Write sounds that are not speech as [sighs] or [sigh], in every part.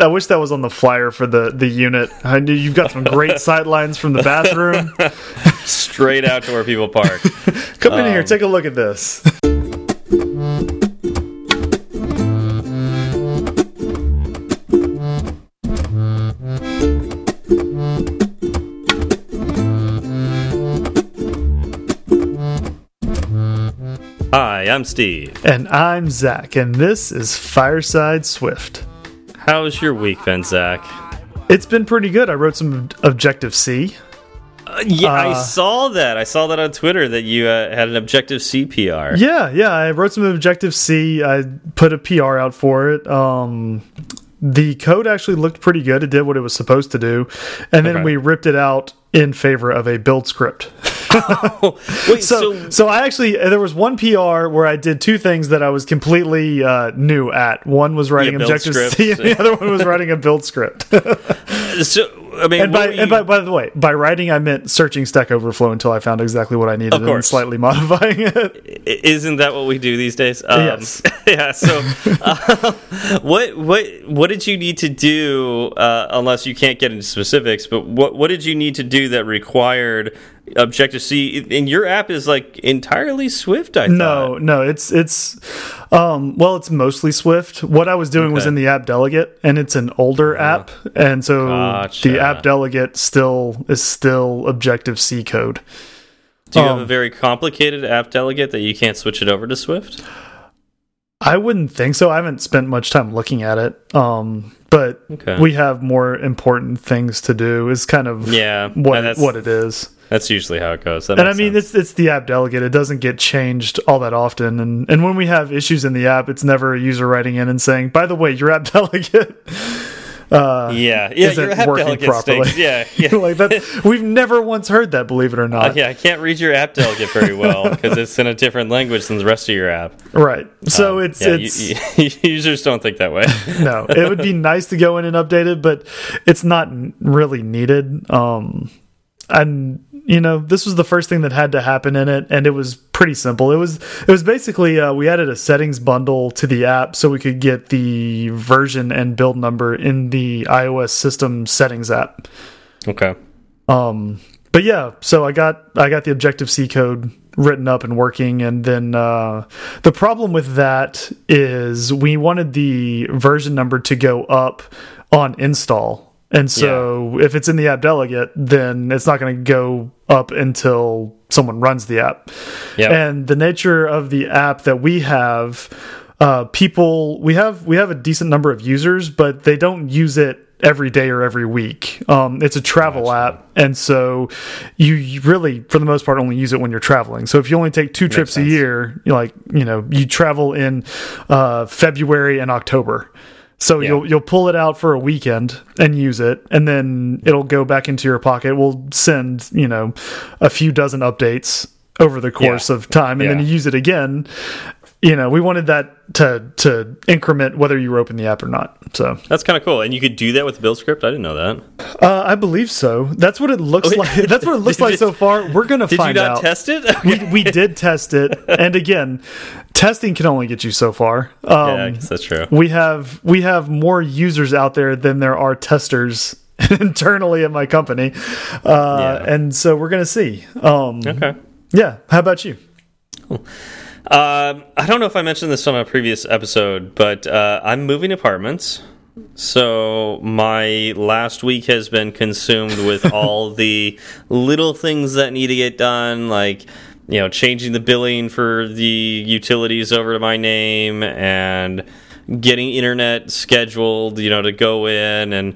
I wish that was on the flyer for the the unit. I knew you've got some great [laughs] sight lines from the bathroom. Straight out to where people park. [laughs] Come in here, um, take a look at this. Hi, I'm Steve. And I'm Zach, and this is Fireside Swift. How's your week been, Zach? It's been pretty good. I wrote some Objective C. Uh, yeah, I Uh, saw that. I saw that on Twitter that you uh, had an Objective C PR. Yeah, yeah. I wrote some Objective C. I put a PR out for it. Um, the code actually looked pretty good. It did what it was supposed to do, and then Okay. we ripped it out in favor of a build script. [laughs] [laughs] Wait, So, so, so I actually there was one PR where I did two things that I was completely uh, new at. One was writing build Objective [laughs] C, and the other one was writing a build script. [laughs] so I mean, and by were and by, by the way, by writing I meant searching Stack Overflow until I found exactly what I needed and slightly modifying it. Isn't that what we do these days? Um, Yes. yeah. So, uh, what what what did you need to do? Uh, unless you can't get into specifics, but what what did you need to do that required Objective C? And your app is like entirely Swift. I No, thought. no, it's it's um well it's mostly Swift. What I was doing was in the app delegate and it's an older app and so Gotcha. the app delegate still is still Objective C code. Do you have Um, a very complicated app delegate that you can't switch it over to Swift? I wouldn't think so. I haven't spent much time looking at it. Um but Okay. we have more important things to do is kind of Yeah, what that's- what it is. That's usually how it goes. That And I mean, sense. it's it's the app delegate. It doesn't get changed all that often. And and when we have issues in the app, it's never a user writing in and saying, "By the way, your app [laughs] delegate." Uh, yeah, yeah, isn't your app working delegate properly. stinks. [laughs] Yeah, yeah. like that. [laughs] We've never once heard that. Believe it or Uh, not. yeah, I can't read your app delegate very well because it's in a different language than the rest of your app. Right. So Um, it's yeah, it's you- you- users don't think that way. no. It would be nice to go in and update it, but it's not really needed. Um, and you know, this was the first thing that had to happen in it, and it was pretty simple. It was it was basically uh, we added a settings bundle to the app so we could get the version and build number in the iOS system settings app. okay. Um, but yeah, so I got I got the Objective C code written up and working, and then uh, the problem with that is we wanted the version number to go up on install, and so if it's in the app delegate, then it's not going to go up until someone runs the app. Yep. And the nature of the app that we have, uh, people we have we have a decent number of users, but they don't use it every day or every week. Um, it's a travel app, and so you really, for the most part, only use it when you're traveling. So if you only take two trips a year, like you know you travel in uh, February and October. So Yeah. you'll you'll pull it out for a weekend and use it, and then it'll go back into your pocket. We'll send you know a few dozen updates over the course Yeah. of time, and then you use it again. You know, we wanted that to to increment whether you were open the app or not. So That's kind of cool. And you could do that with the build script? I didn't know that. uh, I believe so. That's what it looks wait. like. [laughs] That's what it [laughs] looks like so far. We're gonna Did find you not out. test it? we we did test it, [laughs] and again, testing can only get you so far. Um, yeah, I guess that's true. we have we have more users out there than there are testers internally at my company, uh, Yeah. and so we're gonna see. Um, Okay. Yeah. How about you? Um, I don't know if I mentioned this on a previous episode, but uh, I'm moving apartments. So my last week has been consumed with [laughs] all the little things that need to get done, like you know, changing the billing for the utilities over to my name and getting internet scheduled, you know, to go in and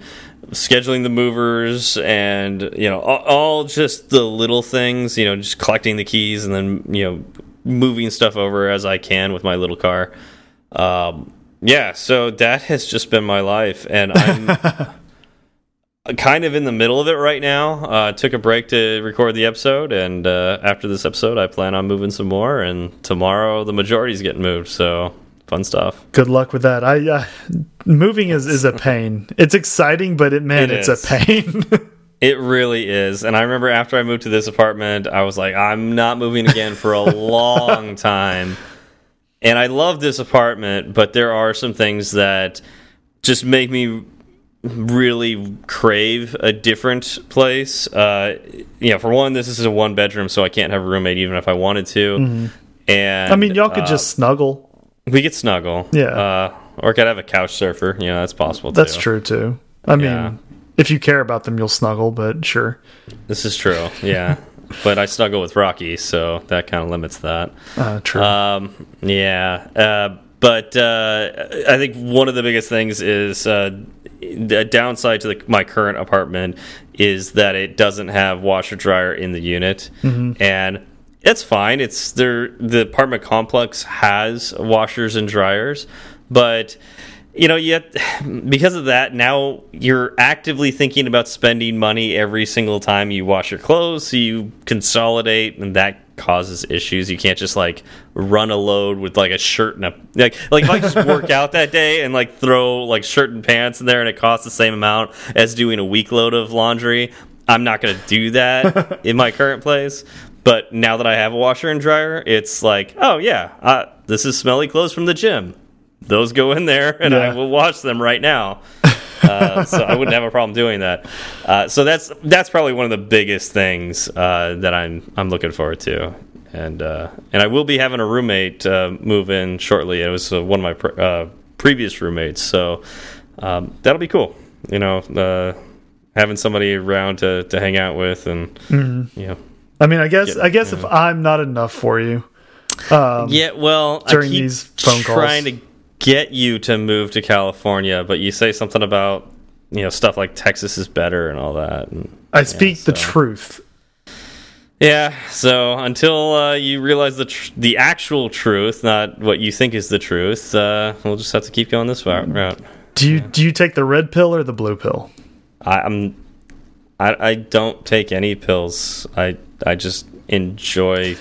scheduling the movers and you know all, all just the little things you know just collecting the keys and then you know moving stuff over as i can with my little car um yeah so that has just been my life and i'm [laughs] kind of in the middle of it right now uh took a break to record the episode and uh after this episode i plan on moving some more and tomorrow the majority's getting moved so fun stuff Good luck with that. I uh, moving is is a pain. It's exciting, but it man, It it's is. a pain. [laughs] It really is. And I remember after I moved to this apartment, I was like, I'm not moving again for a [laughs] long time. And I love this apartment, but there are some things that just make me really crave a different place. Uh, you know, for one, this is a one bedroom, so I can't have a roommate even if I wanted to. Mm -hmm. And I mean, y'all could uh, just snuggle. We could snuggle, yeah. Uh, or could have a couch surfer. You know, that's possible. That's true too. I mean, yeah. If you care about them, you'll snuggle. But sure, this is true. Yeah. [laughs] but I snuggle with Rocky, so that kind of limits that. Uh, true. Um, yeah. Uh, but uh, I think one of the biggest things is uh, the downside to the, my current apartment is that it doesn't have washer dryer in the unit, mm -hmm. and it's fine. It's there. The apartment complex has washers and dryers, but you know, yet [sighs] because of that, now you're actively thinking about spending money every single time you wash your clothes. So you consolidate, and that causes issues. You can't just like run a load with like a shirt and a like like if I just work [laughs] out that day and like throw like shirt and pants in there and it costs the same amount as doing a week load of laundry. I'm not going to do that [laughs] in my current place. But now that I have a washer and dryer, it's like, oh yeah, uh, this is smelly clothes from the gym. Those go in there, [laughs] and yeah. I will watch them right now. Uh, so I wouldn't have a problem doing that. Uh, so that's that's probably one of the biggest things uh, that I'm I'm looking forward to, and uh, and I will be having a roommate uh, move in shortly. It was one of my pr previous roommates, so um, that'll be cool. You know, having somebody around to to hang out with, and mm -hmm. you know. I mean, I guess get, I guess if know. I'm not enough for you. Um, yeah, well, during these phone calls, trying to get you to move to California, but you say something about you know stuff like Texas is better and all that. And, I speak yeah, so. the truth. Yeah. So until uh, you realize the the actual truth, not what you think is the truth, uh, we'll just have to keep going this route. Do you yeah. do you take the red pill or the blue pill? I, I'm I, I don't take any pills. I I just enjoy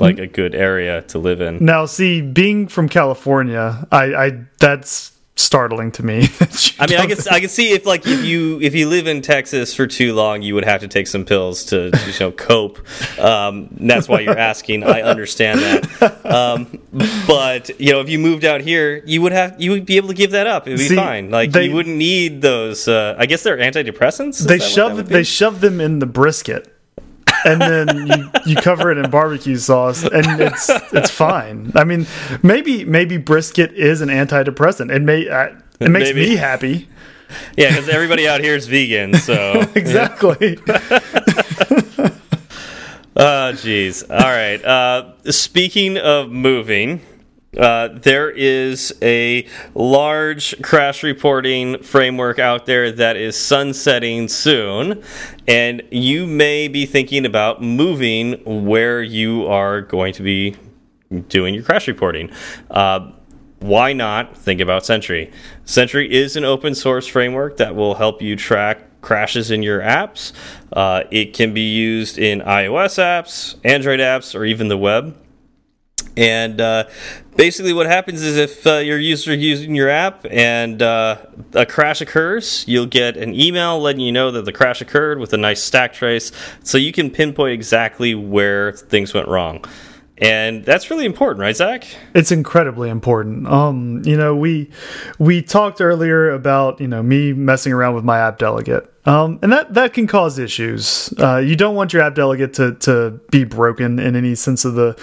like a good area to live in. Now, see, being from California, I, I that's startling to me. [laughs] I mean, I can I can see if like if you if you live in Texas for too long, you would have to take some pills to you know [laughs] cope. Um, that's why you're asking. I understand that. Um, but you know, if you moved out here, you would have you would be able to give that up. It would be see, fine. Like they, you wouldn't need those. Uh, I guess they're antidepressants. Is they shove they shove them in the brisket and then you, you cover it in barbecue sauce, and it's it's fine. I mean, maybe maybe brisket is an antidepressant. It may uh, it makes maybe. me happy. Yeah, because everybody out here is vegan, so [laughs] exactly. oh, [laughs] jeez. All right. Uh, speaking of moving. Uh, there is a large crash reporting framework out there that is sunsetting soon, and you may be thinking about moving where you are going to be doing your crash reporting. Uh, why not think about Sentry? Sentry is an open source framework that will help you track crashes in your apps. Uh, it can be used in iOS apps, Android apps, or even the web. And uh, basically, what happens is if uh, your user using your app and uh, a crash occurs, you'll get an email letting you know that the crash occurred with a nice stack trace, so you can pinpoint exactly where things went wrong. And that's really important right zach? It's incredibly important. Um you know we we talked earlier about you know me messing around with my app delegate um and that that can cause issues uh you don't want your app delegate to to be broken in any sense of the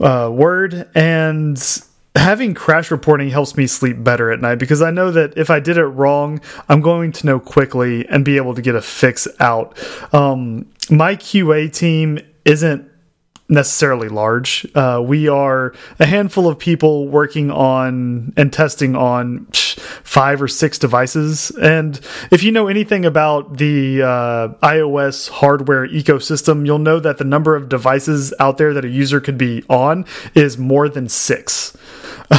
uh word and having crash reporting helps me sleep better at night because I know that if I did it wrong, I'm going to know quickly and be able to get a fix out. Um, my QA team isn't necessarily large. Uh, we are a handful of people working on and testing on five or six devices. And if you know anything about the uh, iOS hardware ecosystem, you'll know that the number of devices out there that a user could be on is more than six. [laughs]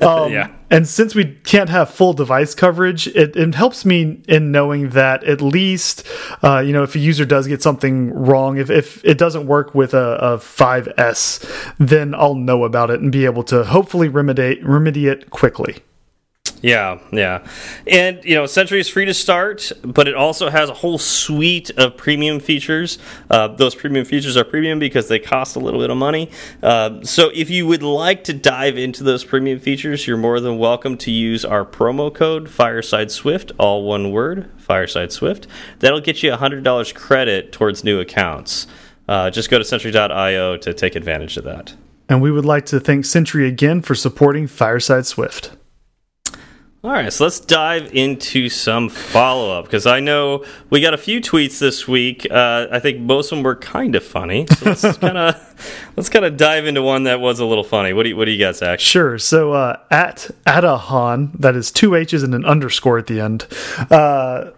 um, yeah. And since we can't have full device coverage, it, it helps me in knowing that at least, uh, you know, if a user does get something wrong, if, if it doesn't work with a, a 5S, then I'll know about it and be able to hopefully remedy, remedy it quickly. Yeah, yeah. And, you know, Sentry is free to start, but it also has a whole suite of premium features. Uh, those premium features are premium because they cost a little bit of money. Uh, so if you would like to dive into those premium features, you're more than welcome to use our promo code Fireside Swift, all one word, Fireside Swift. That'll get you $100 credit towards new accounts. Uh, just go to Sentry.io to take advantage of that. And we would like to thank Sentry again for supporting Fireside Swift. All right, so let's dive into some follow up because I know we got a few tweets this week. Uh, I think most of them were kind of funny. So let's [laughs] kind of let's kind of dive into one that was a little funny. What do you, what do you got, Zach? Sure. So uh, at Adahan, that is two H's and an underscore at the end. Uh,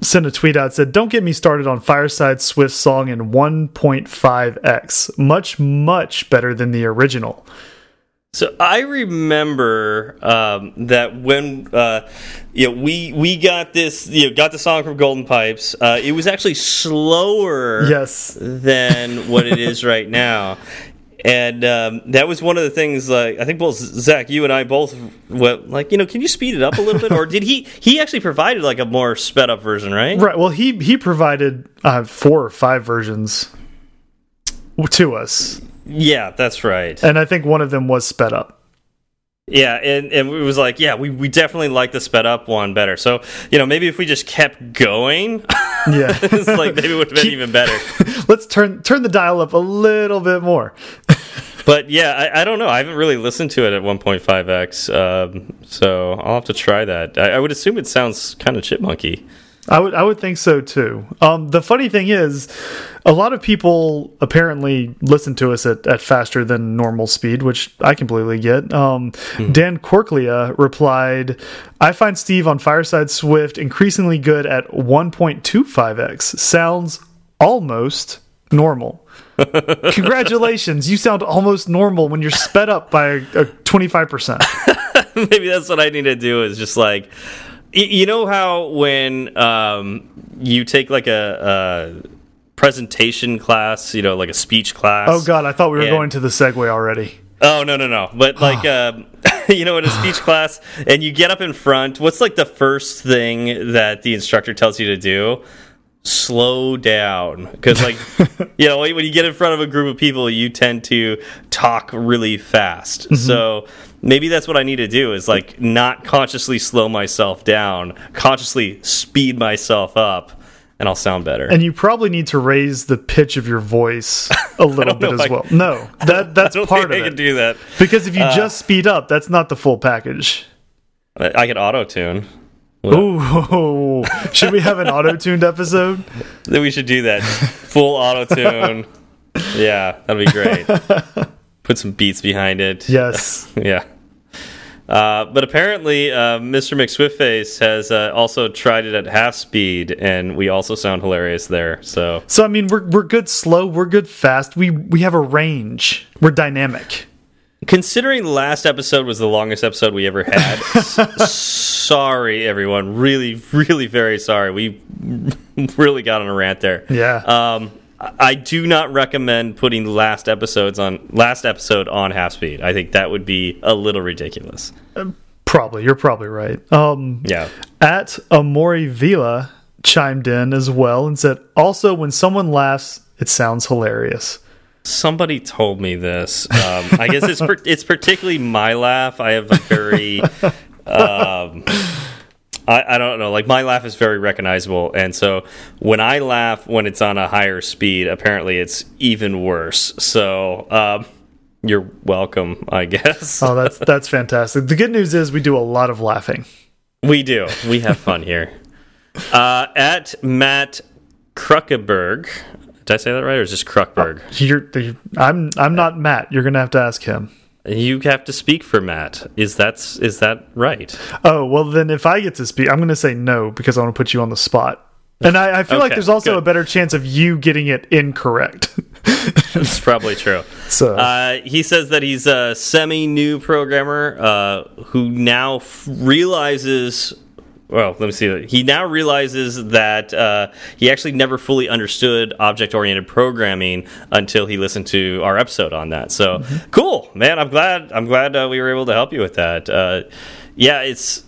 sent a tweet out said, "Don't get me started on Fireside Swift song in 1.5x. Much much better than the original." So I remember um, that when uh, you know we we got this you know got the song from Golden Pipes. Uh, it was actually slower, yes, than what it is right now. And um, that was one of the things. Like I think both Zach, you and I both went like, you know, can you speed it up a little bit, or did he? He actually provided like a more sped up version, right? Right. Well, he he provided uh, four or five versions to us. Yeah, that's right. And I think one of them was sped up. Yeah, and, and it was like, yeah, we, we definitely like the sped up one better. So, you know, maybe if we just kept going, [laughs] yeah, [laughs] it's like maybe it would have been Keep, even better. [laughs] Let's turn turn the dial up a little bit more. but yeah, I, I, don't know. I haven't really listened to it at 1.5x, um, so I'll have to try that. I, I would assume it sounds kind of chipmunky. I would I would think so too. Um, the funny thing is, a lot of people apparently listen to us at, at faster than normal speed, which I completely get. Um, hmm. Dan Corklia replied, "I find Steve on Fireside Swift increasingly good at 1.25x. Sounds almost normal." [laughs] Congratulations, you sound almost normal when you're sped up by twenty five percent. [laughs] Maybe that's what I need to do. Is just like you know how when um, you take like a, a, presentation class, you know, like a speech class. Oh God, I thought we were and, going to the segue already. Oh no no no! But like um, [laughs] you know, in a speech [sighs] class, and you get up in front. What's like the first thing that the instructor tells you to do? Slow down, because like [laughs] you know, when you get in front of a group of people, you tend to talk really fast. Mm -hmm. So maybe that's what I need to do is like not consciously slow myself down, consciously speed myself up and I'll sound better. And you probably need to raise the pitch of your voice [laughs] a little bit as well. No, that [laughs] that's part of I it. can do that because if you uh, just speed up, that's not the full package. I can auto tune. Ooh, [laughs] should we have an auto tuned episode? Then we should do that. Full auto tune. yeah, that'd be great put some beats behind it. [laughs] Yes. yeah. Uh, but apparently, uh, Mr. McSwiftface has uh, also tried it at half speed, and we also sound hilarious there. So, so I mean, we're we're good slow, we're good fast. We we have a range. We're dynamic. Considering the last episode was the longest episode we ever had, [laughs] sorry everyone. Really, really very sorry. We [laughs] really got on a rant there. Yeah. Um, I do not recommend putting last episodes on last episode on half speed. I think that would be a little ridiculous. Um, probably, you're probably right. Um, yeah. At Amori Vila chimed in as well and said, "Also, when someone laughs, it sounds hilarious." Somebody told me this. Um, I guess it's it's particularly my laugh. I have a very [laughs] um, I, I, don't know. Like my laugh is very recognizable, and so when I laugh when it's on a higher speed, apparently it's even worse. So um, you're welcome, I guess. oh, that's that's fantastic. The good news is we do a lot of laughing. We do. We have fun here. [laughs] Uh, at Matt Kruckeberg. Did I say that right, or is this Kruckberg? Oh, you're, I'm I'm not Matt. You're gonna have to ask him. You have to speak for Matt. Is that is that right? Oh well, then if I get to speak, I'm going to say no because I want to put you on the spot. And I, I feel okay, like there's also good. a better chance of you getting it incorrect. [laughs] That's probably true. So uh, he says that he's a semi-new programmer uh, who now realizes well, let me see. He now realizes that uh, he actually never fully understood object-oriented programming until he listened to our episode on that. So mm -hmm. cool, man! I'm glad. I'm glad uh, we were able to help you with that. Uh, yeah, it's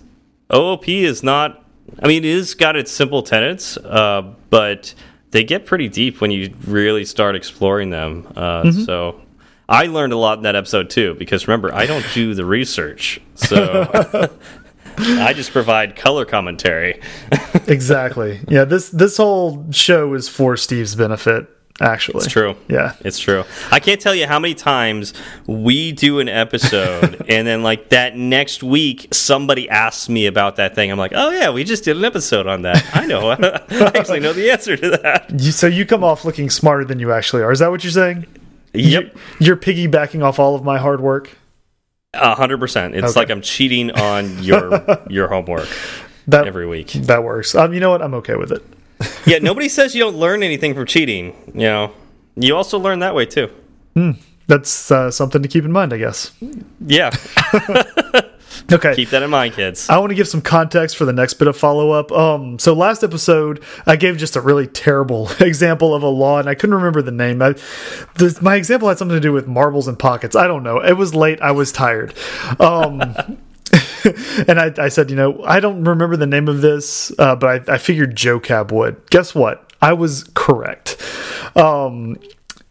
OOP is not. I mean, it is got its simple tenets, uh, but they get pretty deep when you really start exploring them. Uh, mm -hmm. So I learned a lot in that episode too, because remember, I don't do the research, so [laughs] [laughs] [laughs] I just provide color commentary. [laughs] exactly. Yeah this this whole show is for Steve's benefit actually. It's true. Yeah. It's true. I can't tell you how many times we do an episode [laughs] and then like that next week somebody asks me about that thing. I'm like, "Oh yeah, we just did an episode on that." I know. I actually know the answer to that. You, so you come off looking smarter than you actually are. Is that what you're saying? Yep. You, are piggybacking off all of my hard work? A hundred percent. It's okay. like I'm cheating on your [laughs] your homework that, every week. That works. Um, you know what? I'm okay with it [laughs] yeah, nobody says you don't learn anything from cheating. You know, you also learn that way too. Hmm. That's uh, something to keep in mind, I guess. Yeah. [laughs] okay. Keep that in mind, kids. I want to give some context for the next bit of follow up. Um, so last episode, I gave just a really terrible [laughs] example of a law, and I couldn't remember the name. I, my example had something to do with marbles and pockets. I don't know. It was late. I was tired. Um, [laughs] and I, I, said, you know, I don't remember the name of this, uh, but I, I, figured Joe Cab would. Guess what? I was correct. Um,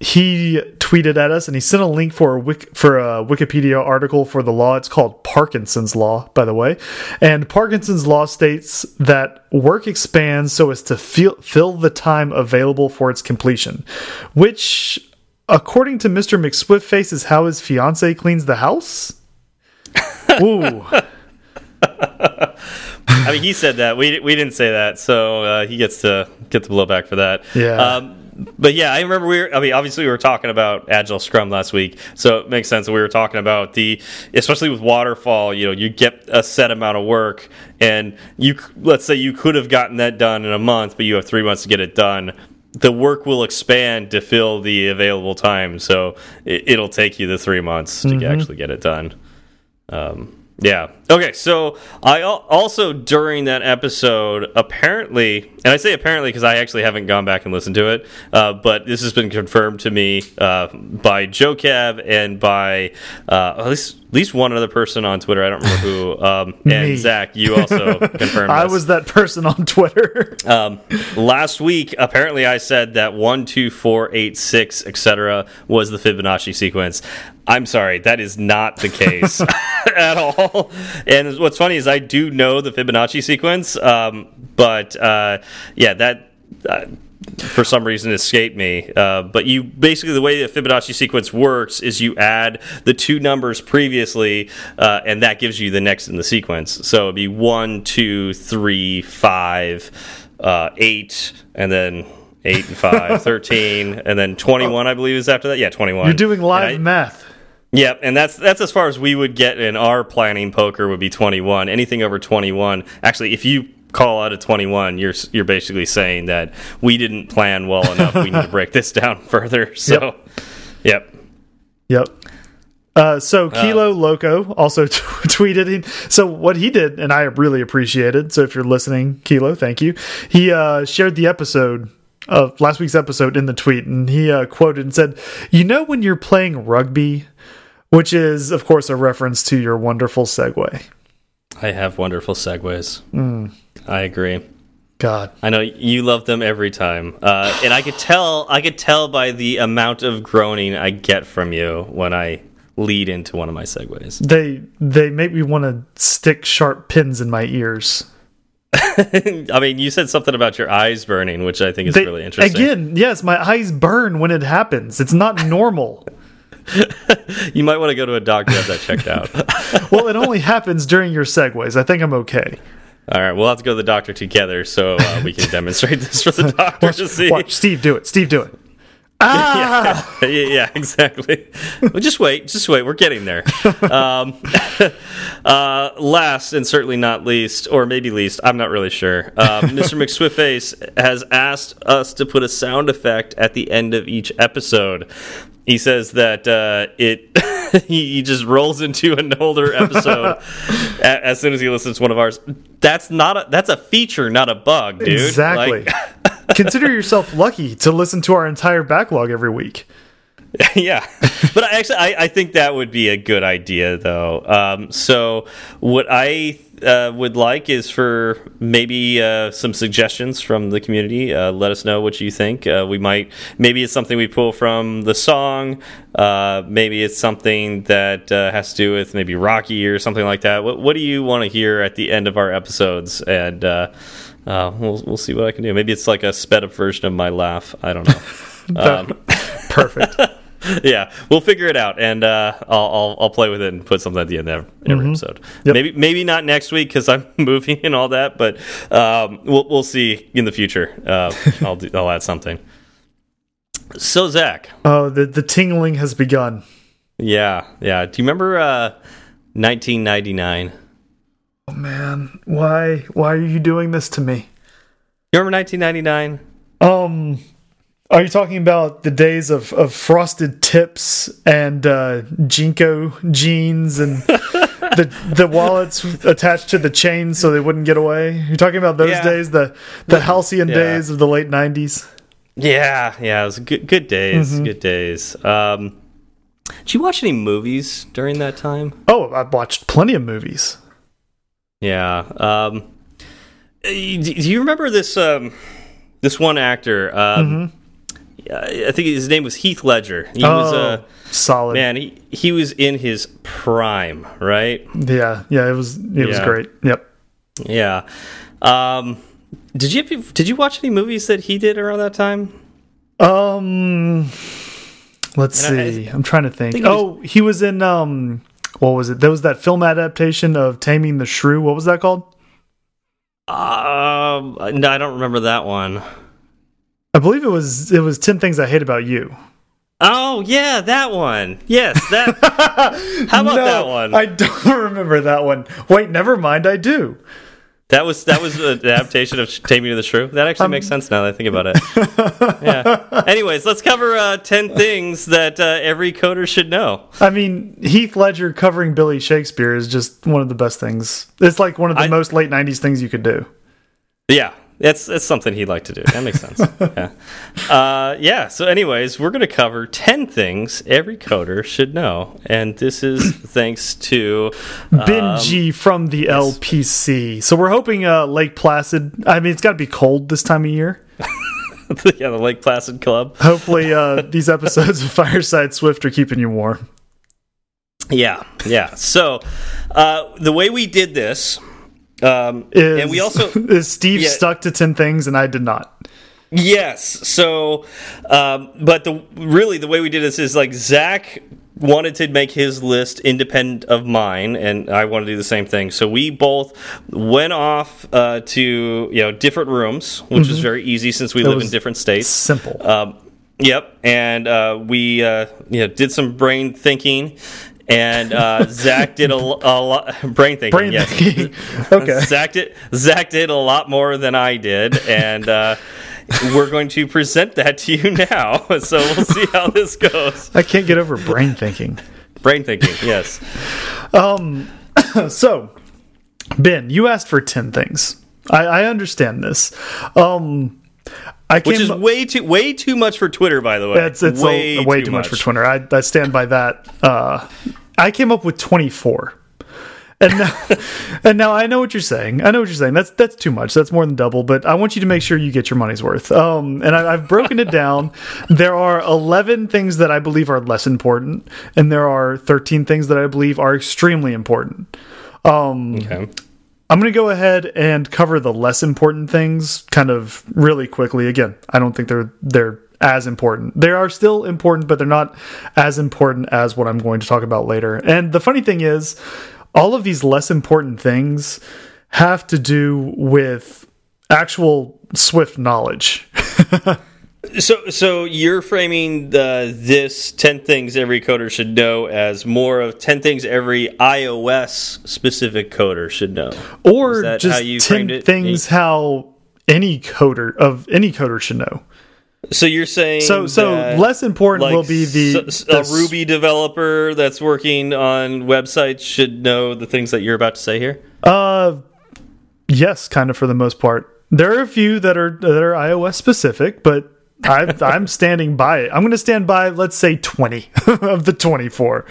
he tweeted at us and he sent a link for a Wik for a Wikipedia article for the law. It's called Parkinson's law, by the way. And Parkinson's law states that work expands so as to feel, fill the time available for its completion, which, according to Mr. McSwiftface, is how his fiance cleans the house. [laughs] Ooh. I mean, he said that. We we didn't say that, so uh, he gets to get the blowback for that. Yeah. Um, but yeah, I remember we were. I mean, obviously we were talking about agile Scrum last week, so it makes sense that we were talking about the, especially with waterfall. You know, you get a set amount of work, and you let's say you could have gotten that done in a month, but you have three months to get it done. The work will expand to fill the available time, so it, will take you the three months to mm -hmm. actually get it done. Um, yeah. Okay. So I also during that episode, apparently, and I say apparently because I actually haven't gone back and listened to it, uh, but this has been confirmed to me uh, by Joe Cab and by uh, at least at least one other person on Twitter. I don't remember who. [laughs] Um, and Zach, you also [laughs] confirmed. I was that person on Twitter. [laughs] um, last week, apparently, I said that one, two, four, eight, six, etc. was the Fibonacci sequence. I'm sorry, that is not the case at all. And what's funny is I do know the Fibonacci sequence, um, but uh, yeah, that. Uh, for some reason escaped me. Uh, but you basically the way the Fibonacci sequence works is you add the two numbers previously, uh, and that gives you the next in the sequence. So it'd be one, two, three, five, uh, eight, and then eight and five, [laughs] 13, and then 21, I believe, is after that. Yeah, 21. You're doing live I, math. Yep, and that's that's as far as we would get in our planning poker would be 21. Anything over 21. Actually, if you call out of 21, you're you're basically saying that we didn't plan well enough. we need to break this [laughs] down further. So, yep. Yep. Uh, so uh, Kilo uh, Loco also [laughs] tweeted. So what he did, and I really appreciated. So if you're listening, Kilo, thank you. He uh, shared the episode of last week's episode in the tweet, and he uh, quoted and said, "You know when you're playing rugby which is, of course, a reference to your wonderful segue. I have wonderful segues. Mm. I agree. God, I know you love them every time, uh, and I could tell. I could tell by the amount of groaning I get from you when I lead into one of my segues. They they make me want to stick sharp pins in my ears. [laughs] I mean, you said something about your eyes burning, which I think is they, really interesting. Again, yes, my eyes burn when it happens. It's not normal. [laughs] [laughs] you might want to go to a doctor to have that checked out. [laughs] well, it only happens during your segues. I think I'm okay. All right, we'll have to go to the doctor together so uh, we can [laughs] demonstrate this for the doctor watch, to see. Watch Steve do it. Steve do it. Ah! yeah, yeah, yeah, exactly. well, just wait, just wait. We're getting there. Um, uh, last and certainly not least, or maybe least, I'm not really sure. Um, Mr. McSwiftface has asked us to put a sound effect at the end of each episode he says that uh, it [laughs] he just rolls into an older episode [laughs] as soon as he listens to one of ours. That's not a that's a feature, not a bug, dude. Exactly. Like, [laughs] Consider yourself lucky to listen to our entire backlog every week. yeah, but I actually, I, I, think that would be a good idea, though. Um, so, what I uh, would like is for maybe uh, some suggestions from the community. Uh, let us know what you think. Uh, we might maybe it's something we pull from the song. Uh, maybe it's something that uh, has to do with maybe Rocky or something like that. What, what do you want to hear at the end of our episodes? And we'll we'll see what I can do. Maybe it's like a sped up version of my laugh. I don't know. [laughs] um, Perfect. [laughs] [laughs] yeah, we'll figure it out, and uh, I'll, I'll, I'll play with it and put something at the end of every mm -hmm. episode. Yep. Maybe maybe not next week because I'm [laughs] moving and all that, but um, we'll we'll see in the future. Uh, I'll do, I'll add something. So Zach, oh the the tingling has begun. Yeah, yeah. Do you remember uh, 1999? Oh man, why why are you doing this to me? You remember 1999? Um are you talking about the days of, of frosted tips and uh, JNCO jeans and [laughs] the the wallets attached to the chains so they wouldn't get away? You're talking about those yeah. days, the the halcyon yeah. days of the late '90s. Yeah, yeah, it was good good days, mm -hmm. good days. Um, did you watch any movies during that time? Oh, I watched plenty of movies. Yeah. Um, do you remember this um, this one actor? Um, mm -hmm I think his name was Heath Ledger. He oh, was uh, solid man. He he was in his prime, right? Yeah, yeah. It was it yeah. was great. Yep. Yeah. Um, did you did you watch any movies that he did around that time? Um, let's and see. I, am trying to think. think oh, was, he was in um, what was it? There was that film adaptation of Taming the Shrew. What was that called? Um, no, I don't remember that one. I believe it was it was ten things I hate about you. Oh yeah, that one. Yes, that. [laughs] how about no, that one? I don't [laughs] remember that one. Wait, never mind. I do. That was that was an adaptation of Taming of the Shrew. That actually um, makes sense now that I think about it. [laughs] yeah. Anyways, let's cover uh, ten things that uh, every coder should know. I mean, Heath Ledger covering Billy Shakespeare is just one of the best things. It's like one of the I, most late '90s things you could do. Yeah, it's it's something he'd like to do. That makes sense. [laughs] yeah. Uh, yeah. So, anyways, we're going to cover ten things every coder should know, and this is [coughs] thanks to um, Benji from the yes. LPC. So we're hoping uh, Lake Placid. I mean, it's got to be cold this time of year. [laughs] yeah, the Lake Placid Club. Hopefully, uh, [laughs] these episodes of Fireside Swift are keeping you warm. Yeah, yeah. So, uh, the way we did this um, is, and we also [laughs] is Steve yeah, stuck to ten things, and I did not. Yes. So, um, but the really the way we did this is like Zach wanted to make his list independent of mine, and I want to do the same thing. So we both went off uh, to you know different rooms, which mm -hmm. was mm-hmm. very easy since we live in different states. Simple. Um, yep, and uh, we uh, you know did some brain thinking, and uh, Zach did a, a lot [laughs] brain thinking. Brain yes. thinking. [laughs] okay. Zach did Zach did a lot more than I did, and uh, we're going to present that to you now. [laughs] So we'll see how this goes. I can't get over brain thinking. Brain thinking. Yes. Um. [coughs] So, Ben, you asked for ten things. I, I understand this. Um. I Which is way too way too much for Twitter, by the way. It's, it's way, a, way too, too much. much. for Twitter. I, I stand by that. Uh, I came up with 24. And now, [laughs] and now I know what you're saying. I know what you're saying. That's that's too much. That's more than double. But I want you to make sure you get your money's worth. Um, and I, have broken it down. [laughs] There are 11 things that I believe are less important, and there are 13 things that I believe are extremely important. Um, okay. I'm going to go ahead and cover the less important things kind of really quickly. Again, I don't think they're they're as important. They are still important, but they're not as important as what I'm going to talk about later. And the funny thing is, all of these less important things have to do with actual Swift knowledge. [laughs] so, so you're framing the this ten things every coder should know as more of ten things every iOS specific coder should know, or just ten things how any coder of any coder should know. So you're saying so so less important like will be the, a Ruby developer that's working on websites should know the things that you're about to say here. Uh, yes, kind of for the most part. There are a few that are that are iOS specific, but I, [laughs] I'm standing by it. I'm going to stand by, let's say, 20 [laughs] of the 24.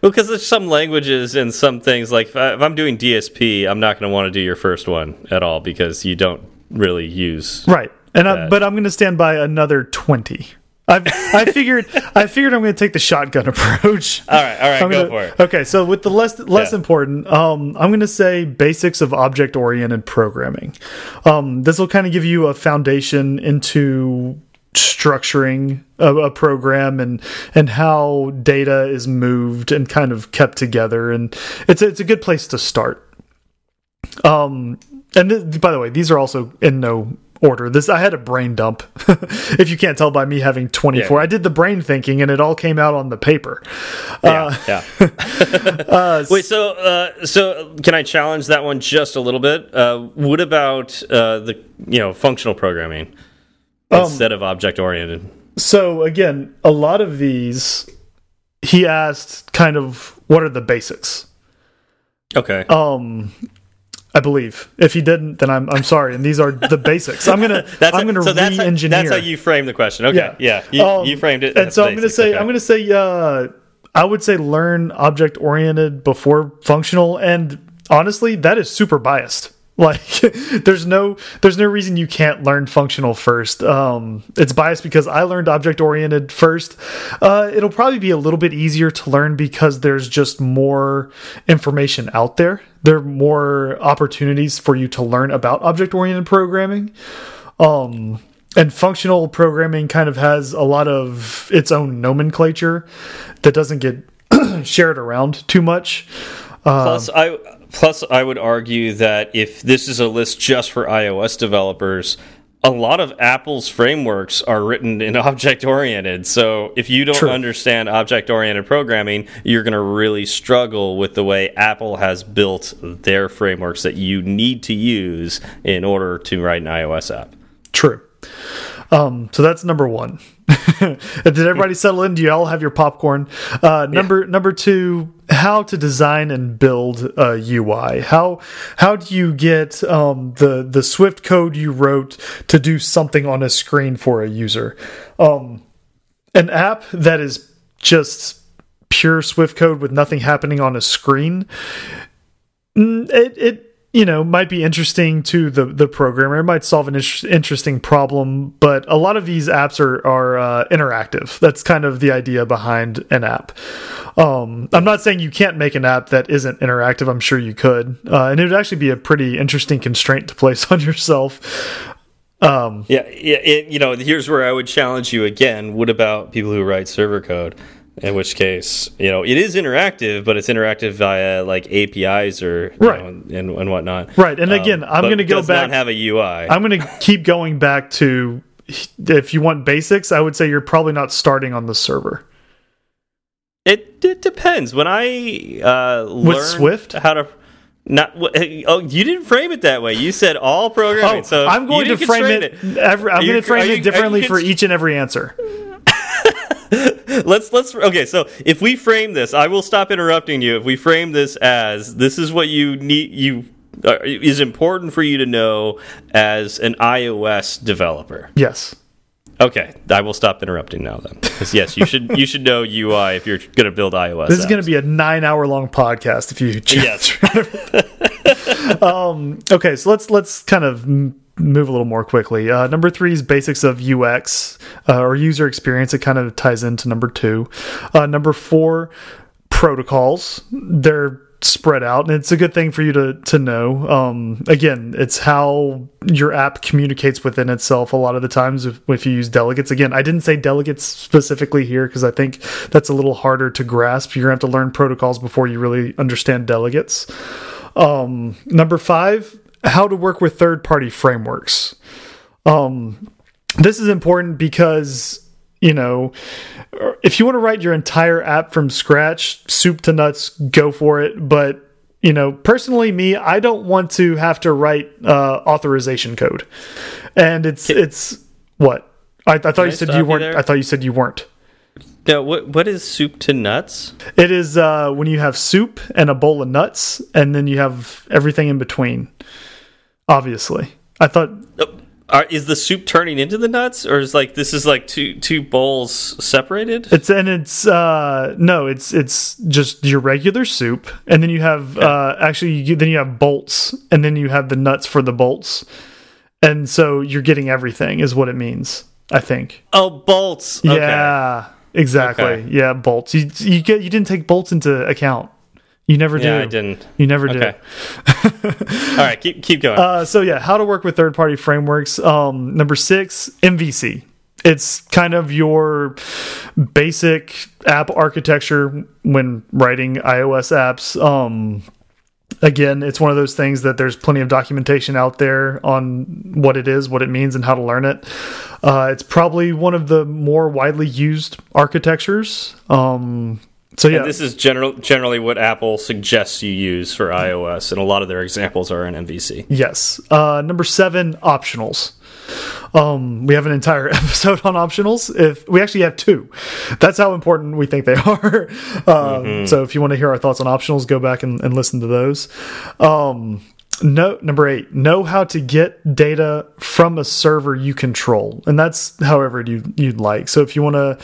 Well, because there's some languages and some things like if, I, if I'm doing DSP, I'm not going to want to do your first one at all because you don't really use right. And I, but I'm going to stand by another twenty. I've, I figured I figured I'm going to take the shotgun [laughs] approach. All right, all right, I'm go gonna, for it. Okay, so with the less less Yeah. important, um, I'm going to say basics of object oriented programming. Um, this will kind of give you a foundation into structuring a, a program and and how data is moved and kind of kept together, and it's a, it's a good place to start. Um, and th by the way, these are also in no order. This I had a brain dump. [laughs] if you can't tell by me having 24, Yeah. I did the brain thinking, and it all came out on the paper. Yeah, Uh, yeah. [laughs] [laughs] Wait, so uh, so can I challenge that one just a little bit? Uh, what about uh, the you know functional programming Um, instead of object oriented? So again, a lot of these, he asked kind of what are the basics. Okay. Um, I believe. If he didn't, then I'm I'm sorry. And these are the [laughs] basics. I'm gonna That's I'm gonna so that's how, re-engineer. that's how you frame the question. Okay, Yeah. yeah, You, Um, you framed it. And so I'm gonna say okay. I'm gonna say uh, I would say learn object oriented before functional. And honestly, that is super biased. Like [laughs] there's no there's no reason you can't learn functional first. Um, it's biased because I learned object oriented first. Uh, it'll probably be a little bit easier to learn because there's just more information out there. There are more opportunities for you to learn about object oriented programming um and functional programming kind of has a lot of its own nomenclature that doesn't get [clears throat] shared around too much Plus, I plus I would argue that if this is a list just for iOS developers, a lot of Apple's frameworks are written in [laughs] object oriented. So if you don't True. understand object oriented programming, you're going to really struggle with the way Apple has built their frameworks that you need to use in order to write an iOS app. true um so that's number one [laughs] did everybody [laughs] settle in do you all have your popcorn uh number number two how to design and build a ui how how do you get um the the swift code you wrote to do something on a screen for a user? Um an app that is just pure Swift code with nothing happening on a screen, mm, it it you know might be interesting to the the programmer. It might solve an interesting problem, but a lot of these apps are are uh, interactive. That's kind of the idea behind an app. Um, I'm not saying you can't make an app that isn't interactive. I'm sure you could, uh, and it would actually be a pretty interesting constraint to place [laughs] on yourself. Um, Yeah, yeah. It, you know, here's where I would challenge you again. What about people who write server code? In which case, you know, it is interactive, but it's interactive via like APIs or you Right. know, and and whatnot. Right, and again, I'm gonna go does back- Not have a UI. I'm going to keep going back to if you want basics, I would say you're probably not starting on the server. It it depends. When I uh, learned Swift? how to. Not oh, you didn't frame it that way. You said all programming. Oh, so I'm going to frame constrain it. Every, I'm going to frame you- it differently for each and every answer. [laughs] let's let's okay so if we frame this i will stop interrupting you if we frame this as this is what you need you uh, is important for you to know as an ios developer Yes. okay i will stop interrupting now then because yes you should you should know ui if you're going to build ios This is going to be a nine hour long podcast if you Yes. [laughs] um, okay, so let's let's kind of move a little more quickly. Uh, number three is basics of UX uh, or user experience. It kind of ties into number two. Uh, number four, protocols. They're spread out, and it's a good thing for you to to know. Um, again, it's how your app communicates within itself. A lot of the times, if, if you use delegates. Again, I didn't say delegates specifically here because I think that's a little harder to grasp. You're gonna have to learn protocols before you really understand delegates. Um, number five, how to work with third party frameworks. Um, this is important because you know if you want to write your entire app from scratch, soup to nuts, go for it. But you know, personally, me, I don't want to have to write uh, authorization code, and it's it's what I, I thought you said you you weren't. there? I thought you said you weren't. Now what what is soup to nuts It is uh, when you have soup and a bowl of nuts, and then you have everything in between. Obviously, I thought Are, is the soup turning into the nuts, or is like this is like two two bowls separated? It's and it's uh no, it's it's just your regular soup, and then you have uh actually you, then you have bolts, and then you have the nuts for the bolts, and so you're getting everything is what it means. I think. Oh, bolts. Okay. Yeah, exactly. Okay. Yeah, bolts. You you get you didn't take bolts into account. You never Yeah, do. I didn't. You never do. [laughs] All right, keep keep going. Uh, so yeah, how to work with third party frameworks. Um, number six, MVC. It's kind of your basic app architecture when writing iOS apps. Um, again, it's one of those things that there's plenty of documentation out there on what it is, what it means, and how to learn it. Uh, it's probably one of the more widely used architectures. Um, so yeah, And this is general, generally what Apple suggests you use for iOS, and a lot of their examples are in MVC. Yes. Uh, number seven, optionals. Um, we have an entire [laughs] episode on optionals. If we actually have two, that's how important we think they [laughs] are. Um, So if you want to hear our thoughts on optionals, go back and, and listen to those. Um, no, number eight, know how to get data from a server you control, and that's however you you'd like. So if you want to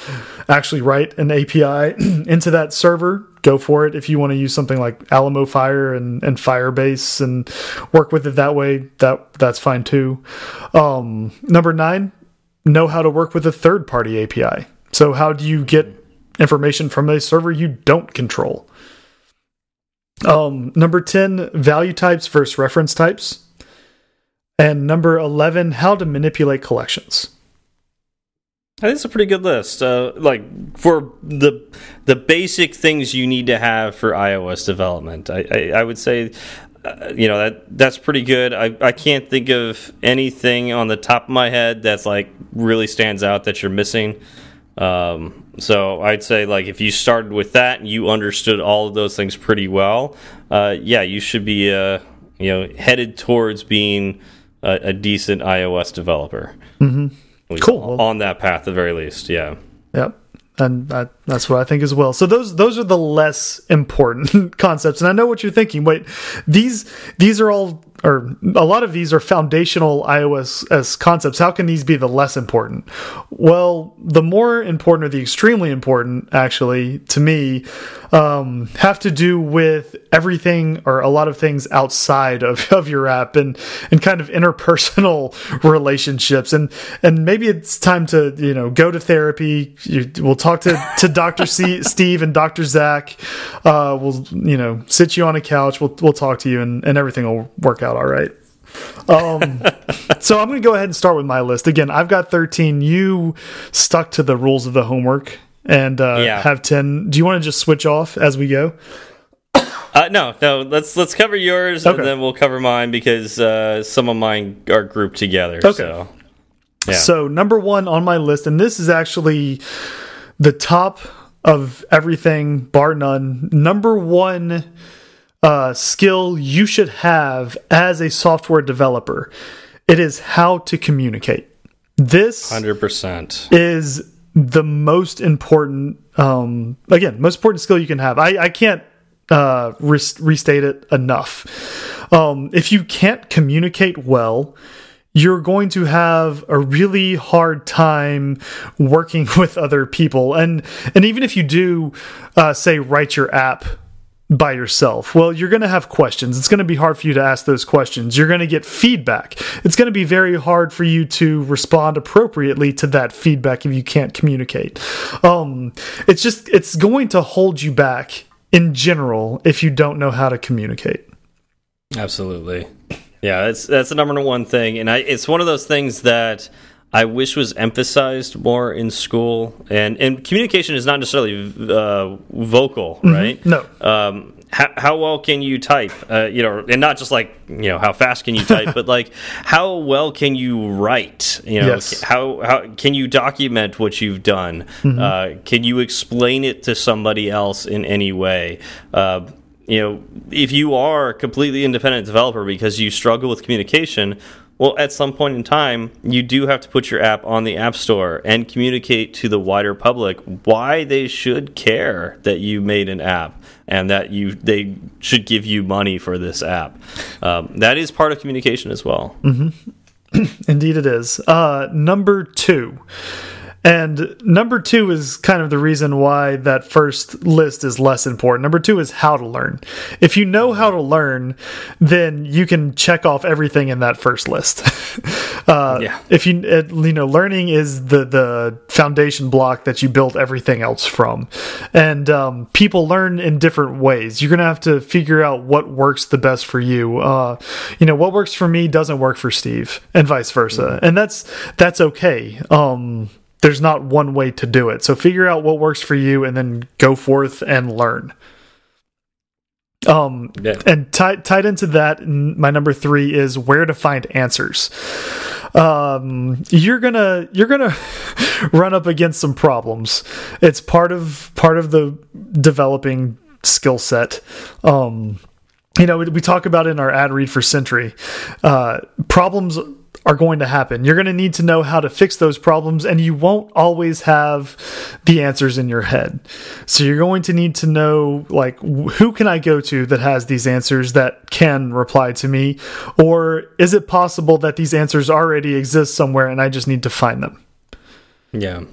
actually write an API [clears throat] into that server, go for it. If you want to use something like Alamofire and, and Firebase and work with it that way, that that's fine too. Um, number nine, know how to work with a third party API. So how do you get information from a server you don't control? Um, number 10, value types versus reference types. And number 11, how to manipulate collections. I think it's a pretty good list. Uh, like for the the basic things you need to have for iOS development, I, I, I would say, uh, you know that that's pretty good. I, I can't think of anything on the top of my head that's like really stands out that you're missing. Um, so I'd say like if you started with that and you understood all of those things pretty well, uh, yeah, you should be uh, you know headed towards being a, a decent iOS developer. Mm -hmm. Cool. On that path, at the very least, yeah. Yep. And that, that's what I think as well. So those those are the less important [laughs] concepts. And I know what you're thinking. Wait, these these are all or a lot of these are foundational iOS as concepts. How can these be the less important? Well, the more important or the extremely important, actually, to me, um, have to do with everything or a lot of things outside of, [laughs] of your app and and kind of interpersonal [laughs] relationships. And and maybe it's time to you know go to therapy. You, we'll talk to to Doctor [laughs] Steve and Doctor Zach. Uh, we'll you know sit you on a couch. We'll we'll talk to you and and everything will work out all right. Um, so I'm going to go ahead and start with my list. Again, I've got 13. You stuck to the rules of the homework and uh, Yeah. have 10. Do you want to just switch off as we go? Uh, no, no. Let's let's cover yours Okay. and then we'll cover mine because uh, some of mine are grouped together. Okay. So, yeah. So number one on my list, and this is actually the top of everything, bar none. Number one uh, skill you should have as a software developer. It is how to communicate. This hundred percent. is the most important um again most important skill you can have i i can't uh res restate it enough um if you can't communicate well you're going to have a really hard time working [laughs] with other people and and even if you do uh say write your app by yourself. Well, you're going to have questions. It's going to be hard for you to ask those questions. You're going to get feedback. It's going to be very hard for you to respond appropriately to that feedback if you can't communicate. Um, it's just, it's going to hold you back in general if you don't know how to communicate. Absolutely. Yeah, that's that's the number one thing, and I, it's one of those things that I wish was emphasized more in school. And and communication is not necessarily uh, vocal, right? No. Um, how, how well can you type? Uh, you know, and not just like you know how fast can you [laughs] type, but like how well can you write? You know, Yes. how how can you document what you've done? Uh, can you explain it to somebody else in any way? Uh, you know, if you are a completely independent developer because you struggle with communication, well, at some point in time, you do have to put your app on the App Store and communicate to the wider public why they should care that you made an app and that you they should give you money for this app. Um, that is part of communication as well. [clears throat] Indeed, it is. Uh, number two. And number two is kind of the reason why that first list is less important. Number two is how to learn. If you know how to learn, then you can check off everything in that first list. [laughs] uh, yeah. If you you know, learning is the the foundation block that you build everything else from, and um, people learn in different ways. You're gonna have to figure out what works the best for you. Uh, you know, what works for me doesn't work for Steve, and vice versa, mm -hmm. and that's that's okay. Um, there's not one way to do it. So figure out what works for you and then go forth and learn. Um, yeah. and tied tied into that, my number three is where to find answers. Um, you're gonna you're gonna [laughs] run up against some problems. It's part of part of the developing skill set. Um, you know, we, we talk about in our ad read for Sentry, uh, problems are going to happen. You're going to need to know how to fix those problems, and you won't always have the answers in your head. So you're going to need to know, like, who can I go to that has these answers that can reply to me? Or is it possible that these answers already exist somewhere and I just need to find them? Yeah.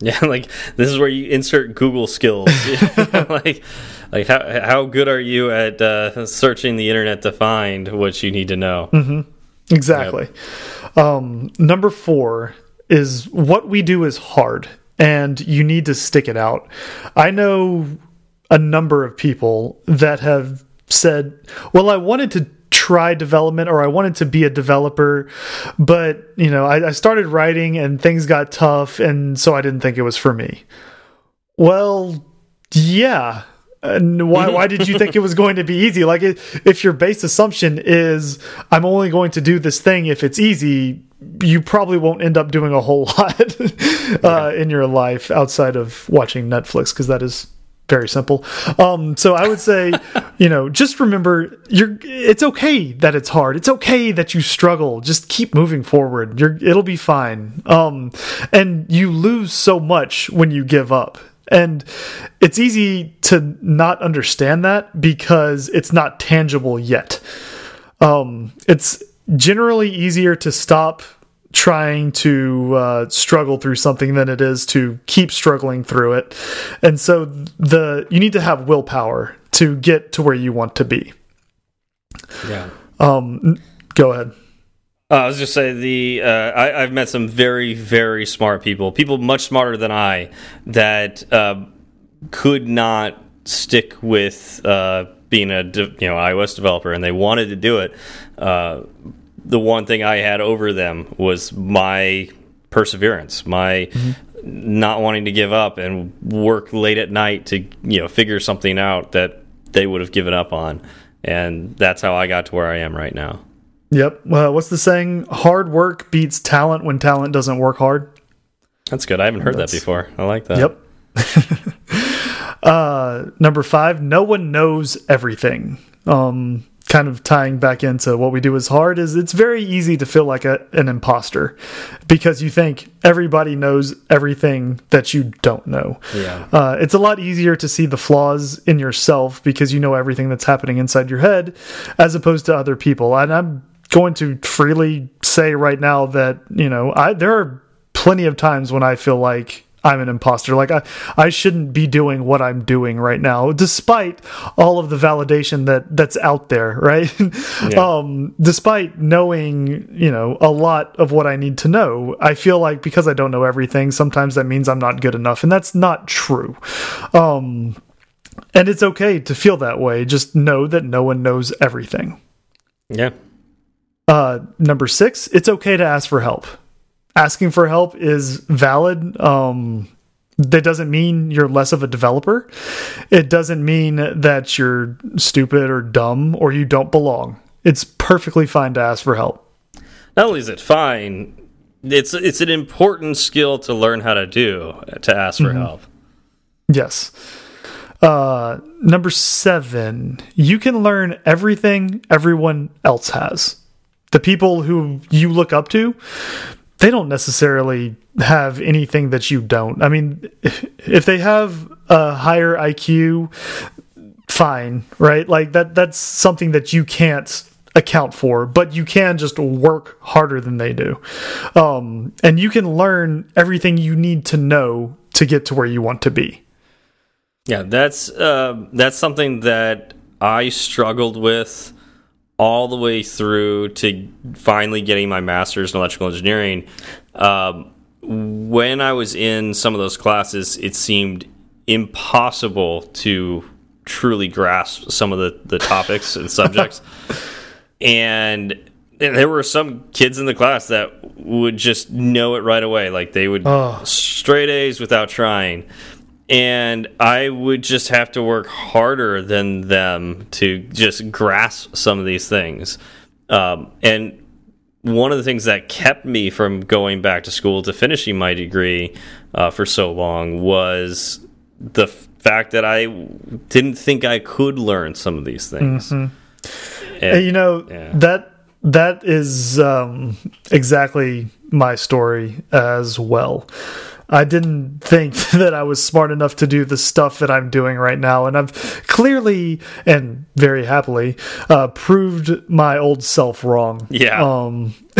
Yeah, [laughs] like this is where you insert Google skills. [laughs] [laughs] like, like how how good are you at uh, searching the internet to find what you need to know? Mm -hmm. Exactly. Yep. Um, number four is what we do is hard and you need to stick it out. I know a number of people that have said, well, I wanted to try development or I wanted to be a developer, but you know, I, I started writing and things got tough and so I didn't think it was for me. Well, yeah, and why why did you think it was going to be easy? Like if your base assumption is I'm only going to do this thing if it's easy, you probably won't end up doing a whole [laughs] lot uh, in your life outside of watching Netflix because that is very simple. Um, so I would say, [laughs] you know, just remember you're it's okay that it's hard. It's okay that you struggle. Just keep moving forward. You're it'll be fine. Um, and you lose so much when you give up. And it's easy to not understand that because it's not tangible yet. Um, it's generally easier to stop trying to uh, struggle through something than it is to keep struggling through it. And so the you need to have willpower to get to where you want to be. Yeah. Um, go ahead. Uh, I was just say the uh, I, have met some very very smart people, people much smarter than I, that uh, could not stick with uh, being a you know iOS developer, and they wanted to do it. Uh, the one thing I had over them was my perseverance, my mm -hmm. not wanting to give up and work late at night to you know figure something out that they would have given up on, and that's how I got to where I am right now. Yep. Well, what's the saying? Hard work beats talent when talent doesn't work hard. That's good. I haven't heard That's, that before. I like that. Yep. [laughs] uh, number five, no one knows everything. Um, kind of tying back into what we do is hard is it's very easy to feel like a, an imposter because you think everybody knows everything that you don't know. Yeah. Uh, it's a lot easier to see the flaws in yourself because you know everything that's happening inside your head as opposed to other people. And I'm going to freely say right now that, you know, I there are plenty of times when I feel like I'm an imposter. Like I, I shouldn't be doing what I'm doing right now, despite all of the validation that that's out there, [laughs] right? Yeah. um, despite knowing, you know, a lot of what I need to know, I feel like because I don't know everything, sometimes that means I'm not good enough, and that's not true. Um, and it's okay to feel that way. Just know that no one knows everything. Yeah. Uh, number six, it's okay to ask for help asking for help is valid. Um, that doesn't mean you're less of a developer. It doesn't mean that you're stupid or dumb or you don't belong. It's perfectly fine to ask for help. Not only is it fine, it's it's an important skill to learn how to do to ask for mm -hmm. help. Yes. Uh, number seven, you can learn everything everyone else has. The people who you look up to, they don't necessarily have anything that you don't. I mean, if they have a higher IQ, fine, right? Like that that's something that you can't account for, but you can just work harder than they do. Um, and you can learn everything you need to know to get to where you want to be. Yeah, that's uh, that's something that I struggled with all the way through to finally getting my master's in electrical engineering. Um, when I was in some of those classes, it seemed impossible to truly grasp some of the, the topics and subjects. [laughs] and there were some kids in the class that would just know it right away. Like they would oh. straight A's without trying. And I would just have to work harder than them to just grasp some of these things. Um, and one of the things that kept me from going back to school to finishing my degree uh, for so long was the fact that I didn't think I could learn some of these things. Mm -hmm. and, you know yeah. that that is um, exactly my story as well. I didn't think [laughs] that I was smart enough to do the stuff that I'm doing right now. And I've clearly and very happily uh, proved my old self wrong. Yeah. Um, [laughs]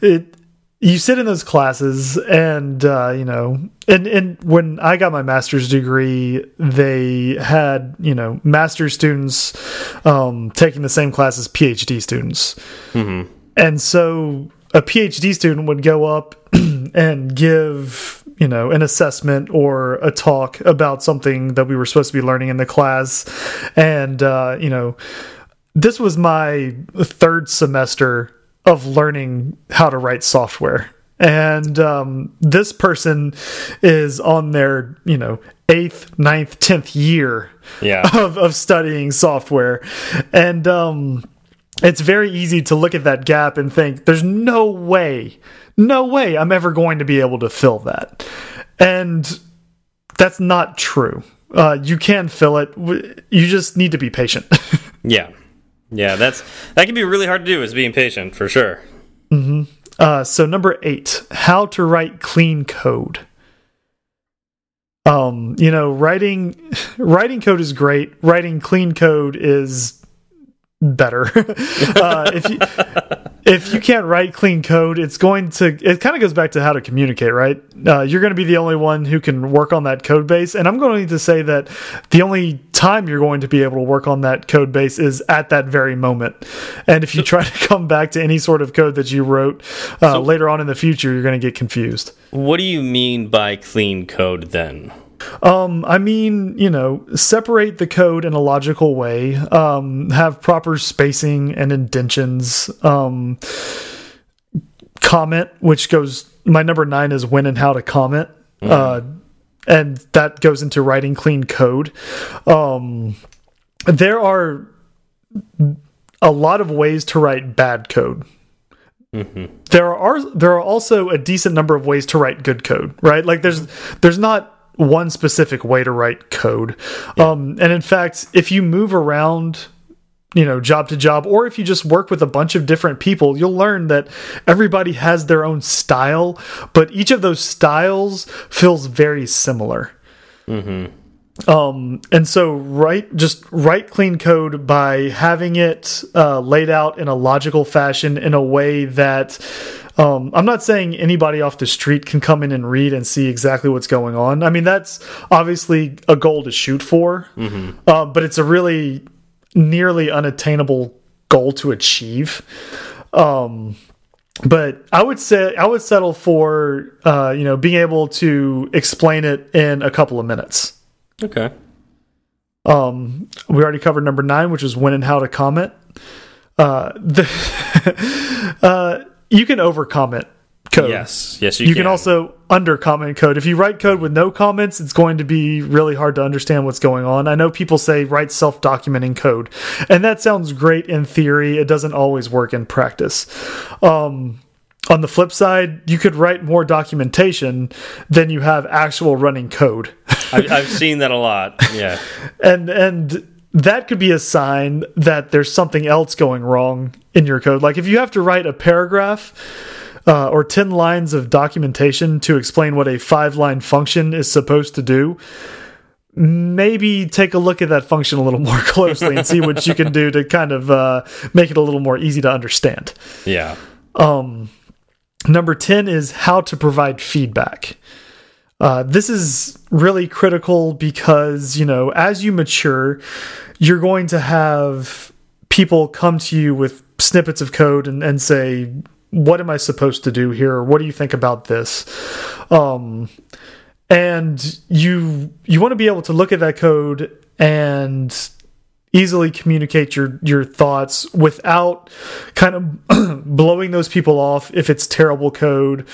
it, you sit in those classes and uh, you know and and when i got my master's degree they had you know master's students um, taking the same class as phd students mm -hmm. and so a phd student would go up [clears throat] and give you know an assessment or a talk about something that we were supposed to be learning in the class. And uh, you know this was my third semester of learning how to write software. And um, this person is on their you know eighth ninth tenth year yeah. [laughs] of, of studying software. And um, it's very easy to look at that gap and think there's no way no way i'm ever going to be able to fill that and that's not true uh, you can fill it you just need to be patient [laughs] yeah yeah, that's that can be really hard to do. Is being patient for sure. Mm -hmm. uh, so number eight, how to write clean code. Um, you know, writing [sighs] writing code is great. Writing clean code is better. [laughs] uh, if you if you can't write clean code, it's going to it kind of goes back to how to communicate, right? Uh, you're going to be the only one who can work on that code base, and I'm going to say that the only time you're going to be able to work on that code base is at that very moment. And if you try to [laughs] come back to any sort of code that you wrote uh, so, later on in the future, you're going to get confused. What do you mean by clean code then? Um, I mean, you know, separate the code in a logical way, um, have proper spacing and indentions, um, comment, which goes, my number nine is when and how to comment. Mm. Uh, and that goes into writing clean code. Um, there are a lot of ways to write bad code. Mm -hmm. There are there are also a decent number of ways to write good code, right? Like there's there's not one specific way to write code. Yeah. Um, and in fact, if you move around, you know, job to job, or if you just work with a bunch of different people, you'll learn that everybody has their own style, but each of those styles feels very similar. Mm -hmm. Um, and so write just write clean code by having it uh, laid out in a logical fashion in a way that um, I'm not saying anybody off the street can come in and read and see exactly what's going on. I mean, that's obviously a goal to shoot for, mm -hmm. um, but it's a really nearly unattainable goal to achieve. Um, but I would say I would settle for uh, you know being able to explain it in a couple of minutes. Okay. Um, we already covered number nine, which is when and how to comment. Uh, the [laughs] uh, you can over comment code. Yes, yes, you, you can. can. also under comment code. If you write code with no comments, it's going to be really hard to understand what's going on. I know people say write self documenting code, and that sounds great in theory. It doesn't always work in practice. Um, on the flip side, you could write more documentation than you have actual running code. I've, I've seen that a lot. Yeah, [laughs] and and that could be a sign that there's something else going wrong in your code. Like if you have to write a paragraph uh, or 10 lines of documentation to explain what a five line function is supposed to do, maybe take a look at that function a little [laughs] more closely and see what you can do to kind of uh, make it a little more easy to understand. Yeah. Um, number 10 is how to provide feedback. Uh, this is really critical because, you know, as you mature, you're going to have people come to you with snippets of code and, and say, what am I supposed to do here? What do you think about this? Um, and you you want to be able to look at that code and easily communicate your your thoughts without kind of [clears throat] blowing those people off if it's terrible code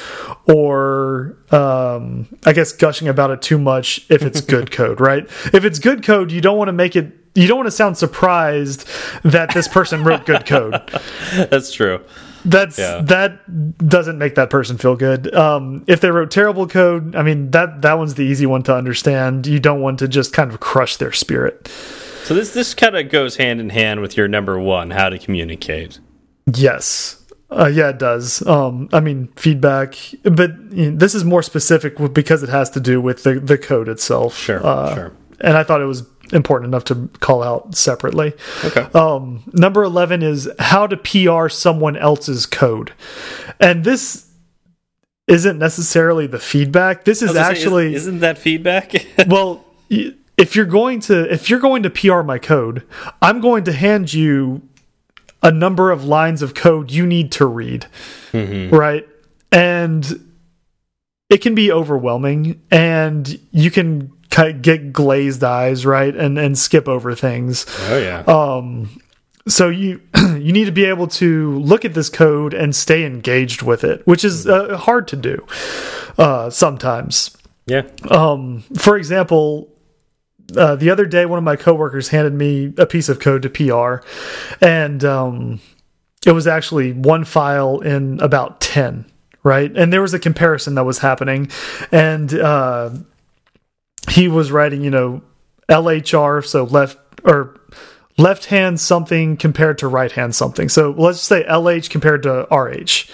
or um, I guess gushing about it too much if it's good [laughs] code, right? If it's good code, you don't want to make it you don't want to sound surprised that this person wrote good code. [laughs] That's true. That's yeah. that doesn't make that person feel good. Um, if they wrote terrible code, I mean that that one's the easy one to understand. You don't want to just kind of crush their spirit. So this this kind of goes hand in hand with your number one, how to communicate. Yes. Uh, yeah, it does. Um, I mean, feedback, but you know, this is more specific because it has to do with the the code itself. Sure, uh, sure. And I thought it was important enough to call out separately. Okay. Um, number 11 is how to PR someone else's code. And this isn't necessarily the feedback. This is actually say, isn't, isn't that feedback? [laughs] well, if you're going to if you're going to PR my code, I'm going to hand you a number of lines of code you need to read. Mm -hmm. Right? And it can be overwhelming and you can get glazed eyes, right, and and skip over things. Oh yeah. Um, so you [clears throat] you need to be able to look at this code and stay engaged with it, which is uh, hard to do uh, sometimes. Yeah. Um, for example, uh, the other day, one of my coworkers handed me a piece of code to PR, and um, it was actually one file in about ten. Right, and there was a comparison that was happening, and uh, he was writing, you know, LHR, so left or left hand something compared to right hand something. So let's say LH compared to RH.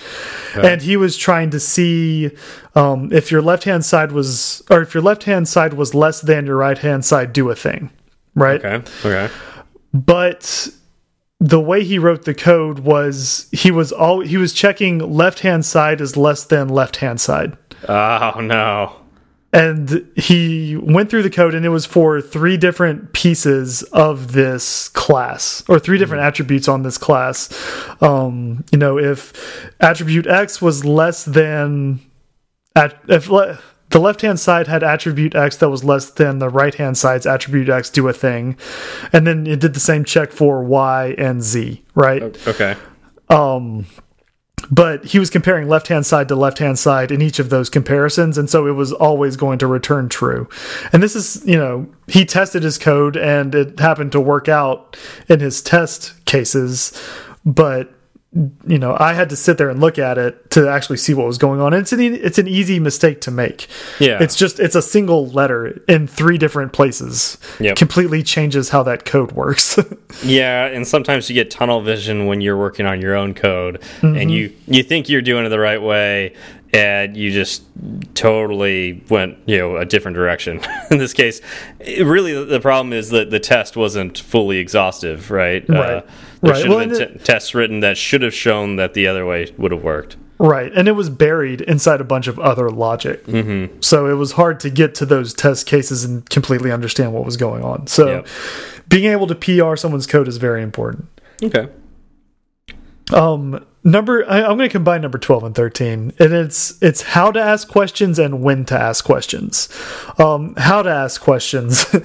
Okay. And he was trying to see um, if your left hand side was, or if your left hand side was less than your right hand side, do a thing. Right. Okay. Okay. But the way he wrote the code was he was all he was checking left hand side is less than left hand side. Oh no and he went through the code and it was for three different pieces of this class or three different mm -hmm. attributes on this class. Um, you know if attribute x was less than at if le the left hand side had attribute x that was less than the right hand side's attribute x do a thing. And then it did the same check for y and z right? Okay. Um but he was comparing left hand side to left hand side in each of those comparisons and so it was always going to return true. And this is you know he tested his code and it happened to work out in his test cases but you know, I had to sit there and look at it to actually see what was going on. And it's an it's an easy mistake to make. Yeah, it's just it's a single letter in three different places. Yep. completely changes how that code works. [laughs] yeah, and sometimes you get tunnel vision when you're working on your own code, mm -hmm. and you you think you're doing it the right way, and you just totally went you know a different direction [laughs] in this case really the problem is that the test wasn't fully exhaustive right right uh, there right. should have well, been tests written that should have shown that the other way would have worked right and it was buried inside a bunch of other logic mm -hmm. so it was hard to get to those test cases and completely understand what was going on so yep. being able to pr someone's code is very important okay um number I, am going to combine number 12 and 13 and it's it's how to ask questions and when to ask questions. Um, how to ask questions. [laughs]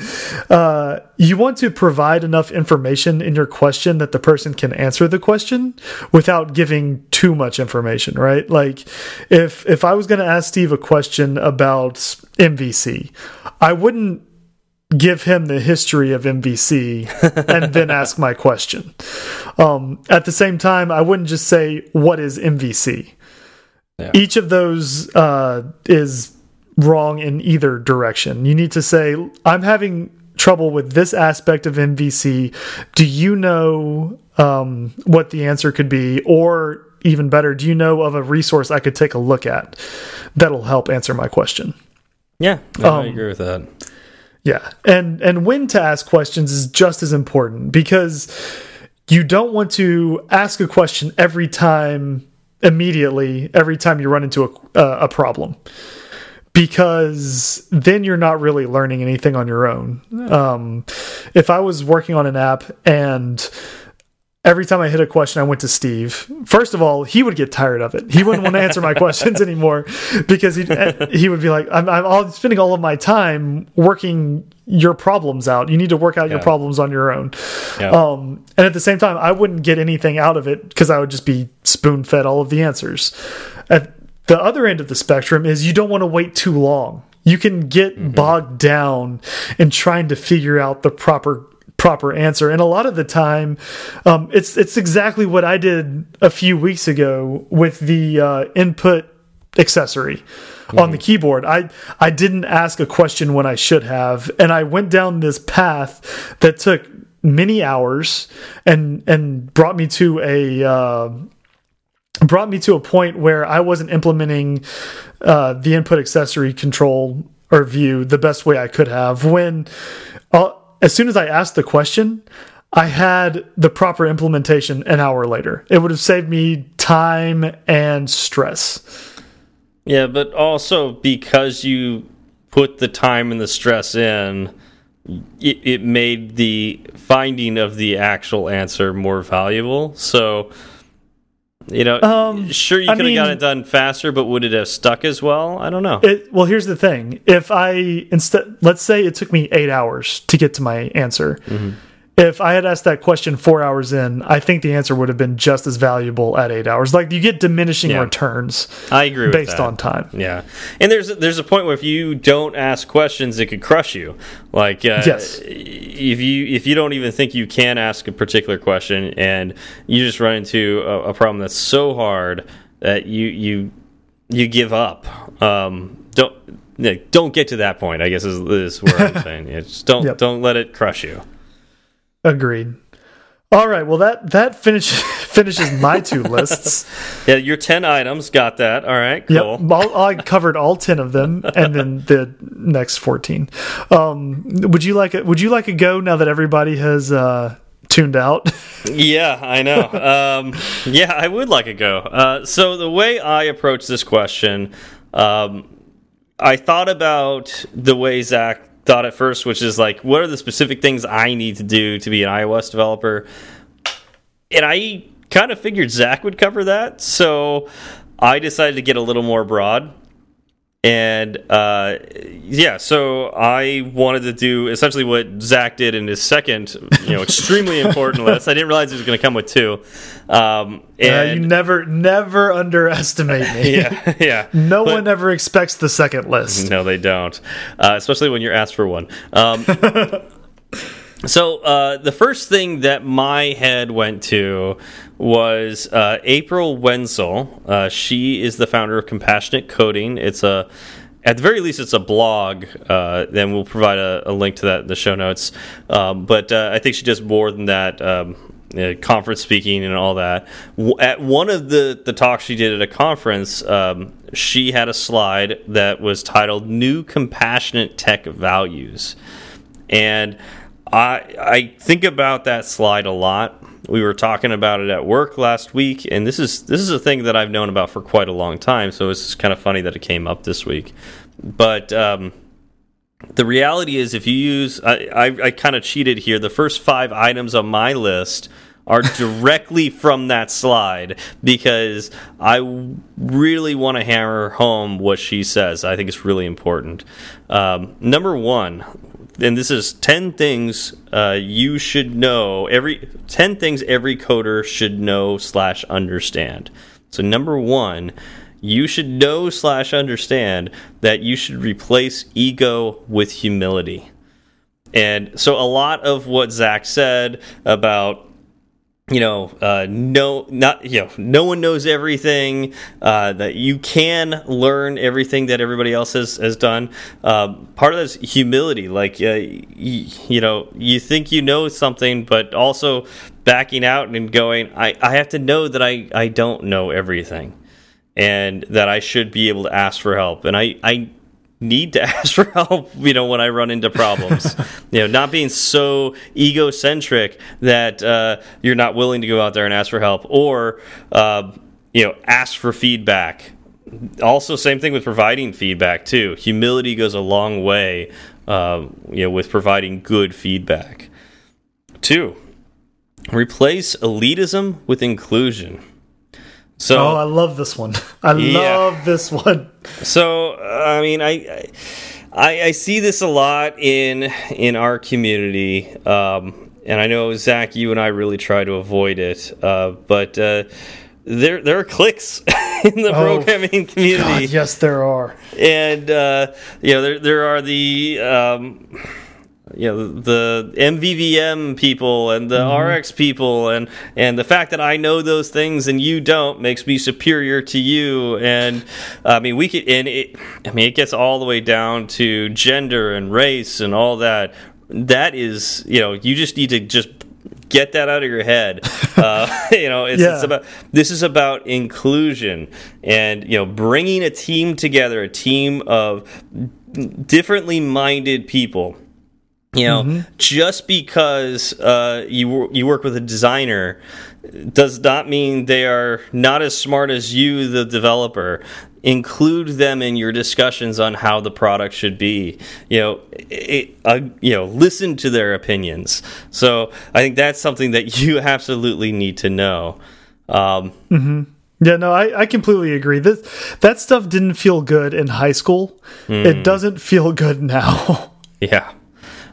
Uh, you want to provide enough information in your question that the person can answer the question without giving too much information right? Like if if i was going to ask steve a question about mvc i wouldn't give him the history of MVC [laughs] and then ask my question. Um, at the same time, I wouldn't just say, What is MVC? Yeah. Each of those uh, is wrong in either direction. You need to say, I'm having trouble with this aspect of MVC. Do you know um, what the answer could be? Or even better, do you know of a resource I could take a look at that'll help answer my question? Yeah, I um, agree with that Yeah, and and when to ask questions is just as important because you don't want to ask a question every time immediately every time you run into a uh, a problem because then you're not really learning anything on your own. Um, if I was working on an app and every time I hit a question, I went to Steve. First of all, he would get tired of it. He wouldn't want to answer my questions [laughs] anymore because he he would be like, "I'm, I'm spending all of my time working your problems out. You need to work out yeah. your problems on your own." Yeah. Um, and at the same time, I wouldn't get anything out of it because I would just be spoon fed all of the answers. At the other end of the spectrum is you don't want to wait too long. You can get mm -hmm. bogged down in trying to figure out the proper proper answer. And a lot of the time, um, it's it's exactly what I did a few weeks ago with the uh, input accessory mm -hmm. on the mm-hmm. keyboard. I I didn't ask a question when I should have, and I went down this path that took many hours and and brought me to a uh, brought me to a point where I wasn't implementing uh, the input accessory control or view the best way I could have when. Uh, as soon as I asked the question, I had the proper implementation an hour later. It would have saved me time and stress. Yeah, but also because you put the time and the stress in, it, it made the finding of the actual answer more valuable. So, you know, um, sure you could have got it done faster, but would it have stuck as well? I don't know. It, well, here's the thing: if I instead, let's say it took me eight hours to get to my answer. Mm -hmm if I had asked that question four hours in, I think the answer would have been just as valuable at eight hours. Like you get diminishing yeah. returns. I agree based on time. Yeah, and there's there's a point where if you don't ask questions, it could crush you. Like uh, yes, if you if you don't even think you can ask a particular question, and you just run into a, a problem that's so hard that you you you give up. Um, don't don't get to that point. I guess is, is where I'm [laughs] saying. Yeah, just don't yep. don't let it crush you. Agreed. All right. Well, that that finish, [laughs] finishes my two lists. [laughs] Yeah, your ten items got that. All right. Cool. Yep. All, I covered all ten of them, [laughs] and then the next fourteen. Um, would you like a Would you like a go now that everybody has uh, tuned out? yeah, I know. Um, yeah, I would like a go. Uh, so the way I approach this question, um, I thought about the way Zach thought at first, which is like, what are the specific things I need to do to be an iOS developer? And I kind of figured Zach would cover that, so I decided to get a little more broad and uh, yeah, so I wanted to do essentially what Zach did in his second, you know, extremely [laughs] important list. I didn't realize he was going to come with two. Um, and uh, you never, never underestimate me. [laughs] yeah, yeah. No but, one ever expects the second list. No, they don't, uh, especially when you're asked for one. Um, [laughs] so uh, the first thing that my head went to was uh, April Wenzel. Uh, she is the founder of Compassionate Coding. It's a at the very least, it's a blog. Uh, then we'll provide a, a, link to that in the show notes. Um, but uh, I think she does more than that. Um, uh, conference speaking and all that. W at one of the the talks she did at a conference, um, she had a slide that was titled "New Compassionate Tech Values," and I I think about that slide a lot we were talking about it at work last week, and this is this is a thing that I've known about for quite a long time. So it's kind of funny that it came up this week. But um, the reality is, if you use, I, I, I kind of cheated here. The first five items on my list are [laughs] directly from that slide because I really want to hammer home what she says. I think it's really important. Um, number one, and this is 10 things uh, you should know every 10 things every coder should know slash understand. So number one you should know slash understand that you should replace ego with humility. And so a lot of what zach said about you know, uh, no, not you know, no one knows everything. Uh, that you can learn everything that everybody else has has done. Uh, part of that is humility. Like, uh, you know, you think you know something, but also backing out and going, I I have to know that I I don't know everything, and that I should be able to ask for help. And I I need to [laughs] ask for help you know when i run into problems. [laughs] You know not being so egocentric that uh, you're not willing to go out there and ask for help or uh, you know ask for feedback. Also same thing with providing feedback too. Humility goes a long way uh, you know with providing good feedback. Two replace elitism with inclusion so oh, I love this one. [laughs] I yeah. love this one. So I mean, I, I, I see this a lot in in our community, um, and I know Zach, you and I really try to avoid it, uh, but. Uh, there, there are cliques [laughs] in the oh, programming community. God, yes, there are, and uh, you know there, there are the um, you know the MVVM people and the mm -hmm. RX people and and the fact that I know those things and you don't makes me superior to you and I mean we could and it I mean it gets all the way down to gender and race and all that that is you know you just need to just get that out of your head [laughs] uh, [laughs] you know it's, yeah. it's about this is about inclusion and you know bringing a team together a team of differently minded people you know, mm -hmm. just because uh, you you work with a designer does not mean they are not as smart as you, the developer. Include them in your discussions on how the product should be. You know, it, uh, you know, listen to their opinions. So I think that's something that [laughs] you absolutely need to know. Um, mm -hmm. Yeah, no, I, I completely agree. This that stuff didn't feel good in high school. Mm. It doesn't feel good now. [laughs] yeah.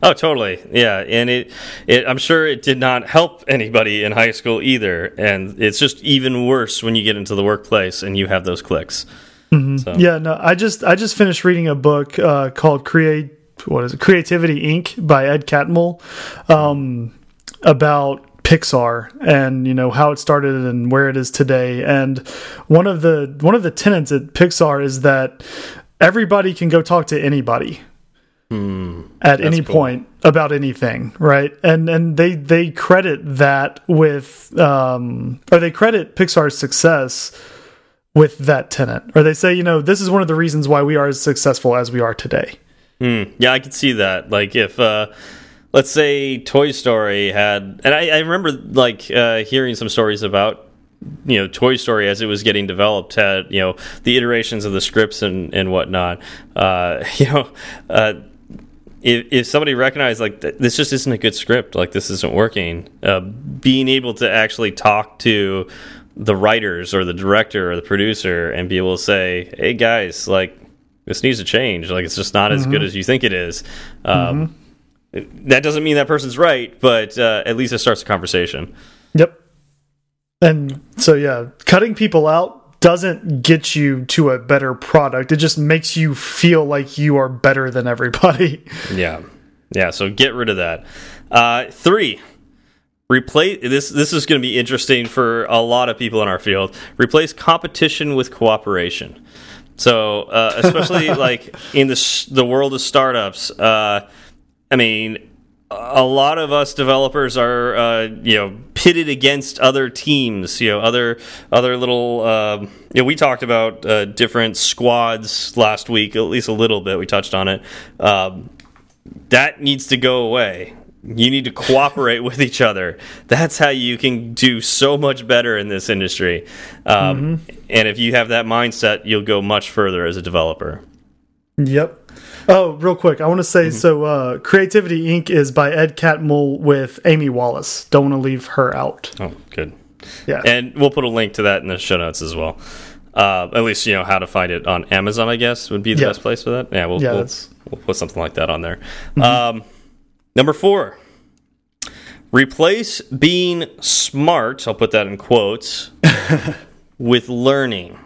Oh, totally. Yeah, and it, it, I'm sure it did not help anybody in high school either, and it's just even worse when you get into the workplace and you have those clicks. Mm -hmm. so. Yeah, no, I just I just finished reading a book uh, called Create what is it Creativity Inc. by Ed Catmull um, about Pixar and you know how it started and where it is today. And one of the one of the tenets at Pixar is that everybody can go talk to anybody Hmm, at any cool. point about anything, right? And and they they credit that with um or they credit Pixar's success with that tenant. Or they say, you know, this is one of the reasons why we are as successful as we are today. Hmm. Yeah, I could see that. Like if uh let's say Toy Story had and I, I remember like uh hearing some stories about you know Toy Story as it was getting developed had you know the iterations of the scripts and and whatnot. Uh, [laughs] you know, uh, if, if somebody recognized like th this just isn't a good script, like this isn't working, uh, being able to actually talk to the writers or the director or the producer and be able to say, "Hey guys, like this needs to change. Like it's just not mm -hmm. as good mm-hmm. as you think it is." Um, mm -hmm. That doesn't mean that person's right, but uh, at least it starts a conversation. Yep. And so yeah, cutting people out doesn't get you to a better product. It just makes you feel like you are better than everybody. [laughs] Yeah. Yeah, so get rid of that. Uh, three, replace this this is going to be interesting for a lot of people in our field. Replace competition with cooperation. So, uh, especially [laughs] like in the the world of startups, uh, I mean, a lot of us developers are uh, you know pitted against other teams you know other other little uh, you know we talked about uh, different squads last week at least a little bit we touched on it. Um, that needs to go away. You need to cooperate [laughs] with each other. That's how you can do so much better in this industry. Um, mm -hmm. and if you have that mindset you'll go much further as a developer. Yep Oh, real quick, I want to say mm -hmm. so. Uh, Creativity Inc. is by Ed Catmull with Amy Wallace. Don't want to leave her out. Oh, good. Yeah, and we'll put a link to that in the show notes as well. Uh, at least you know how to find it on Amazon. I guess would be the yeah. best place for that. Yeah, we'll, yeah, we'll, we'll put something like that on there. Mm -hmm. um, number four. Replace being smart, I'll put that in quotes, [laughs] with learning.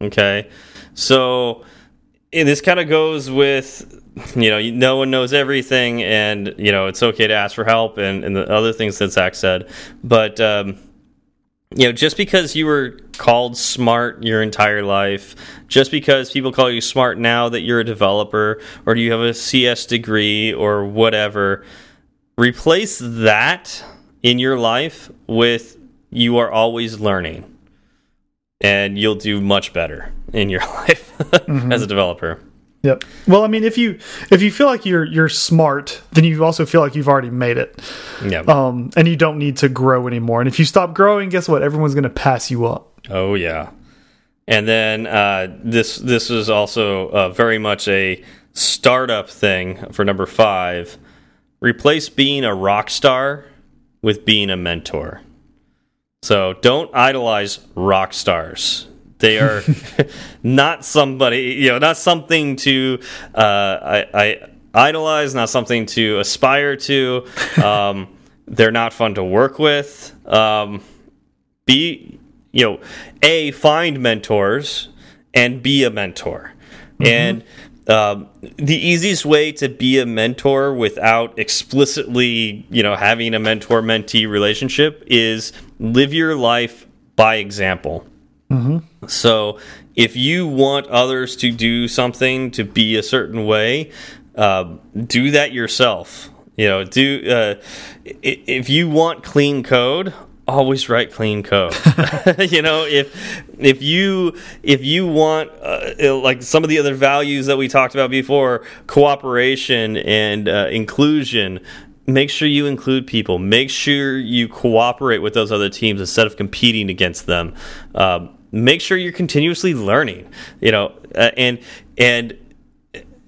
Okay. So and this kind of goes with you know no one knows everything and you know it's okay to ask for help and, and the other things that zach said. But um, you know just because you were called smart your entire life just because people call you smart now that you're a developer or you have a cs degree or whatever replace that in your life with you are always learning and you'll do much better in your [laughs] life mm -hmm. as a developer. Yep. Well, I mean, if you if you feel like you're you're smart, then you also feel like you've already made it. Yeah. Um, and you don't need to grow anymore. And if you stop growing, guess what? Everyone's going to pass you up. Oh yeah. And then uh, this this is also uh, very much a startup thing for number five. Replace being a rock star with being a mentor. So don't idolize rock stars. They are [laughs] not somebody, you know, not something to uh, I, I idolize, not something to aspire to. Um, [laughs] they're not fun to work with. Um, be, you know, a find mentors and be a mentor. Mm -hmm. And um, the easiest way to be a mentor without explicitly, you know, having a mentor mentee relationship is live your life by example. Mm -hmm. So if you want others to do something to be a certain way, uh, do that yourself. You know, do uh, if you want clean code, always write clean code. [laughs] [laughs] you know, if if you if you want uh, like some of the other values that we talked about before, cooperation and uh, inclusion, make sure you include people. Make sure you cooperate with those other teams instead of competing against them. Um, make sure you're continuously learning. You know, uh, and and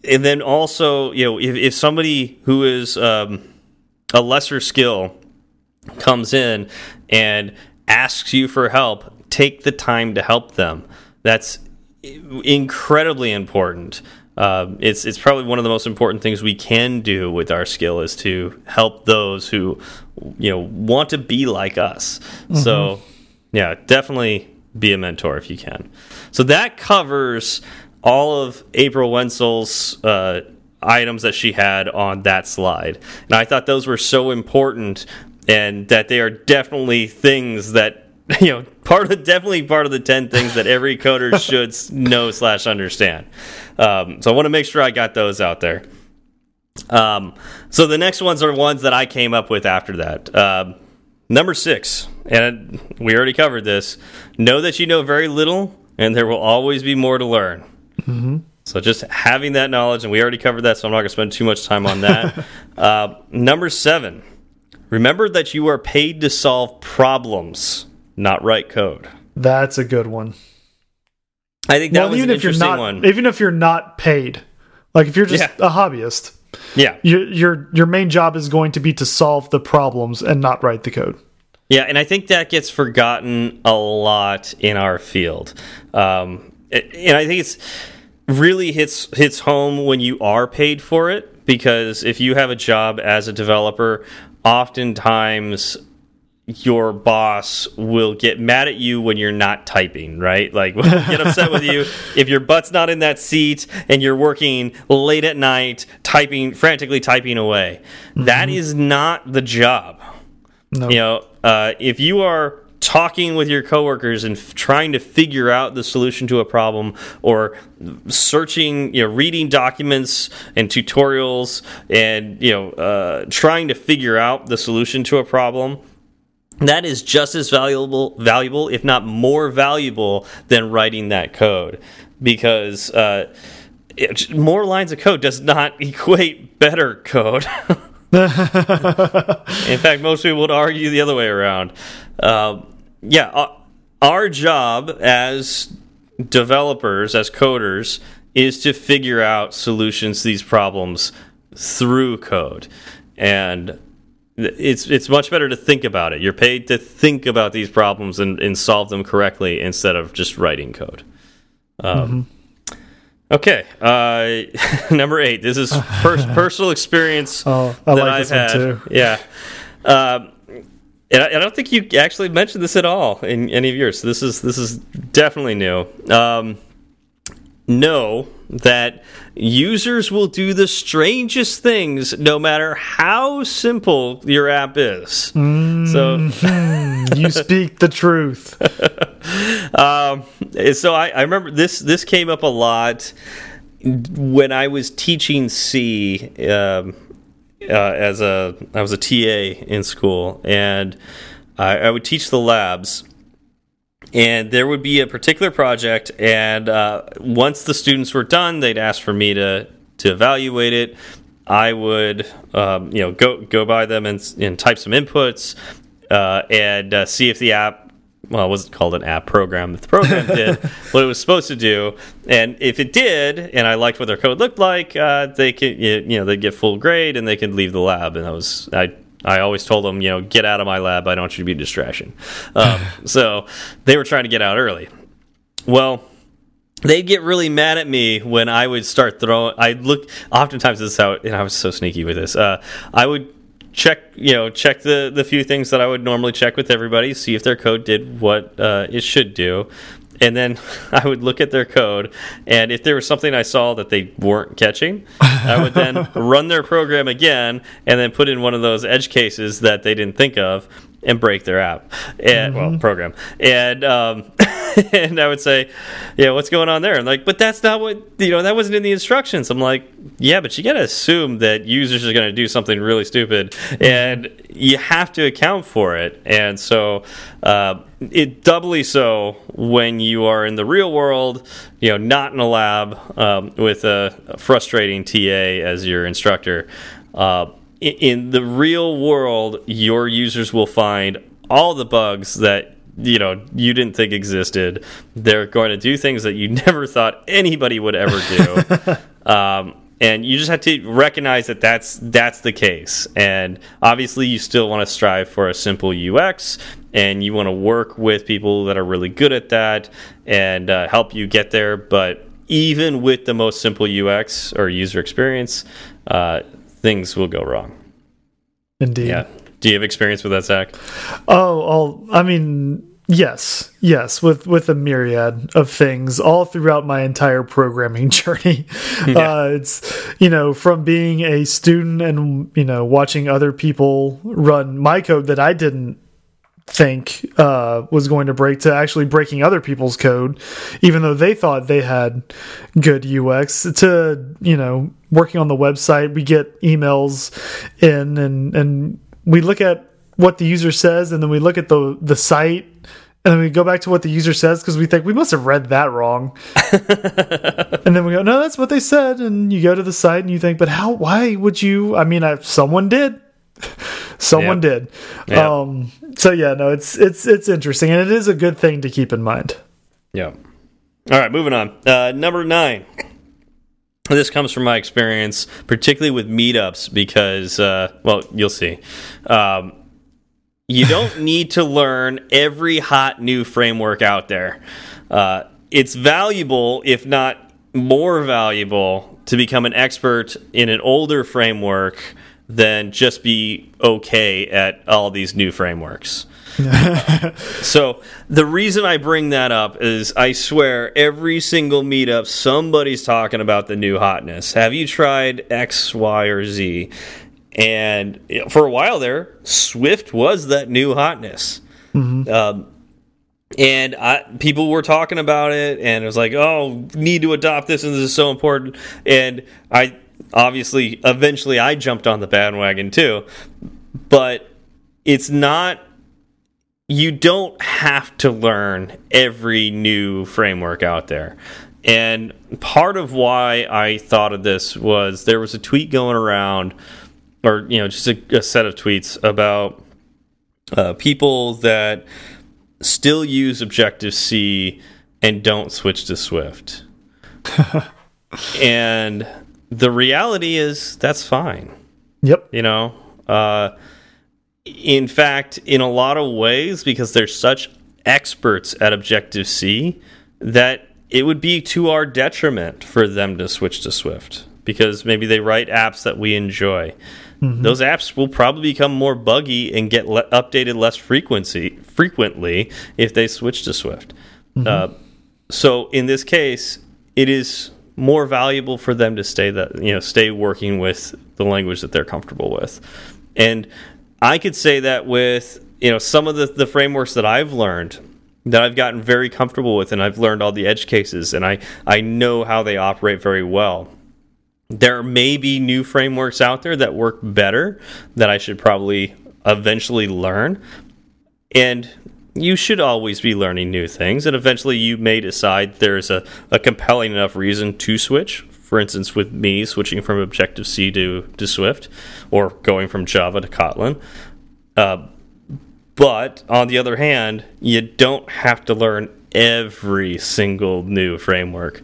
and then also, you know, if, if somebody who is um, a lesser skill comes in and asks you for help, take the time to help them. That's incredibly important. Uh, it's it's probably one of the most important things we can do with our skill is to help those who you know want to be like us. Mm -hmm. So yeah, definitely be a mentor if you can. So that covers all of April Wenzel's uh, items that she had on that slide, and I thought those were so important and that they are definitely things that [laughs] you know part of definitely part of the 10 things that every coder [laughs] should know slash understand. Um, so i want to make sure i got those out there. Um, so the next ones are ones that i came up with after that. Uh, number six and we already covered this know that you know very little and there will always be more to learn mm -hmm. so just having that knowledge and we already covered that so i'm not going to spend too much time on that [laughs] uh, number seven Remember that you are paid to solve problems, not write code. That's a good one. I think that well, was even if you're not, one. Even if you're not paid, like if you're just yeah. a hobbyist, yeah, your your your main job is going to be to solve the problems and not write the code. Yeah, and I think that gets forgotten a lot in our field, um, and I think it's really hits hits home when you are paid for it because if you have a job as a developer oftentimes your boss will get mad at you when you're not typing, right? Like [laughs] get upset with you if your butt's not in that seat and you're working late at night typing frantically typing away. Mm -hmm. that is not the job. No. You know, uh, if you are talking with your coworkers and trying to figure out the solution to a problem or searching you know reading documents and tutorials and you know uh, trying to figure out the solution to a problem that is just as valuable valuable if not more valuable than writing that code because uh, it, more lines of code does not [laughs] equate better code [laughs] in fact most people would argue the other way around uh, yeah, uh, our job as developers, as coders, is to figure out solutions to these problems through code, and it's it's much better to think about it. You're paid to think about these problems and, and solve them correctly instead of just writing code. Um, mm -hmm. Okay, uh, [laughs] number eight. This is pers [laughs] personal experience oh, I that like I've had. Too. Yeah. Um, and I, I, don't think you actually mentioned this at all in any of yours. So this is this is definitely new. Um, know that users will do the strangest things no matter how simple your app is. Mm -hmm. So you speak the truth. [laughs] um, so I, I remember this this came up a lot when I was teaching C. Um, uh, as a I was a TA in school, and I, I would teach the labs. And there would be a particular project and uh, once the students were done they'd ask for me to to evaluate it i would um, you know go go by them and, and type some inputs uh, and uh, see if the app well, it wasn't called an app program. The program [laughs] did what it was supposed to do, and if it did, and I liked what their code looked like, uh, they could you know they get full grade and they could leave the lab. And I was I I always told them, you know, get out of my lab. I don't want you to be a distraction. Um, [laughs] so they were trying to get out early. Well, they'd get really mad at me when I would start throwing. I look. Oftentimes, this is how. And I was so sneaky with this. Uh, I would check you know check the the few things that I would normally check with everybody see if their code did what uh, it should do and then [laughs] I would look at their code and if there was something I saw that they weren't catching I would then [laughs] run their program again and then put in one of those edge cases that they didn't think of and break their app. And mm -hmm. well mm-hmm. program. And um, [laughs] and I would say yeah what's going on there? And like but that's not what you know that wasn't in the instructions. I'm like yeah but you got to assume that users are going to do something really stupid and you have to account for it. And so uh, it doubly so when you are in the real world you know not in a lab um, with a, a, frustrating TA as your instructor uh, in the real world, your users will find all the bugs that you know you didn't think existed. They're going to do things that you [laughs] never thought anybody would ever do. [laughs] um, and you just have to recognize that that's that's the case. And obviously, you still want to strive for a simple UX, and you want to work with people that are really good at that and uh, help you get there. But even with the most simple UX or user experience, uh, things will go wrong. Indeed. Yeah. Do you have experience with that, Zach? Oh, all, I mean, yes, yes, with with a myriad of things all throughout my entire programming [laughs] journey. Yeah. Uh, it's you know from being a student and you know watching other people run my code that I didn't think uh, was going to break to actually breaking other people's code, even though they thought they had good UX. To you know, working on the website, we get emails in and and we look at what the user says, and then we look at the the site. And then we go back to what the user says because we think we must have read that wrong. [laughs] and then we go, no, that's what they said. And you go to the site and you think, but how, why would you? I mean, I, someone did. Someone yep. did. Yep. Um, so yeah, no, it's it's it's interesting, and it is a good thing to keep in mind. Yeah. All right, moving on. Uh, number nine. This comes from my experience, particularly with meetups, because uh, well, you'll see. Um, you don't [laughs] need to learn every hot new framework out there. Uh, it's valuable, if not more valuable, to become an expert in an older framework than just be okay at all these new frameworks. [laughs] so the reason I bring that up is I swear every single meetup somebody's talking about the new hotness. Have you tried X, Y, or Z? And for a while there, Swift was that new hotness. Mm -hmm. um, and I, people were talking about it, and it was like, "Oh, need to adopt this, and this is so important." And I obviously eventually I jumped on the bandwagon too. But it's not you don't have to learn every new framework out there. And part of why I thought of this was there was a tweet going around, or you know, just a, a set of tweets about uh, people that still use Objective C and don't switch to Swift. [laughs] and the reality is that's fine. Yep. You know, uh, in fact, in a lot of ways, because they're such experts at Objective C, that it would be to our detriment for them to switch to Swift because maybe they write apps that we enjoy. Mm -hmm. Those apps will probably become more buggy and get le updated less frequency frequently if they switch to Swift. Mm -hmm. uh, so in this case, it is more valuable for them to stay that you know stay working with the language that they're comfortable with. And i could say that with you know some of the, the frameworks that i've learned that i've gotten very comfortable with and i've learned all the edge cases and i i know how they operate very well. There may be new frameworks out there that work better that i should probably eventually learn. And you should always be learning new things, and eventually you may decide there's a, a compelling enough reason to switch. For instance, with me switching from Objective C to, to Swift, or going from Java to Kotlin. Uh, but on the other hand, you don't have to learn every single new framework.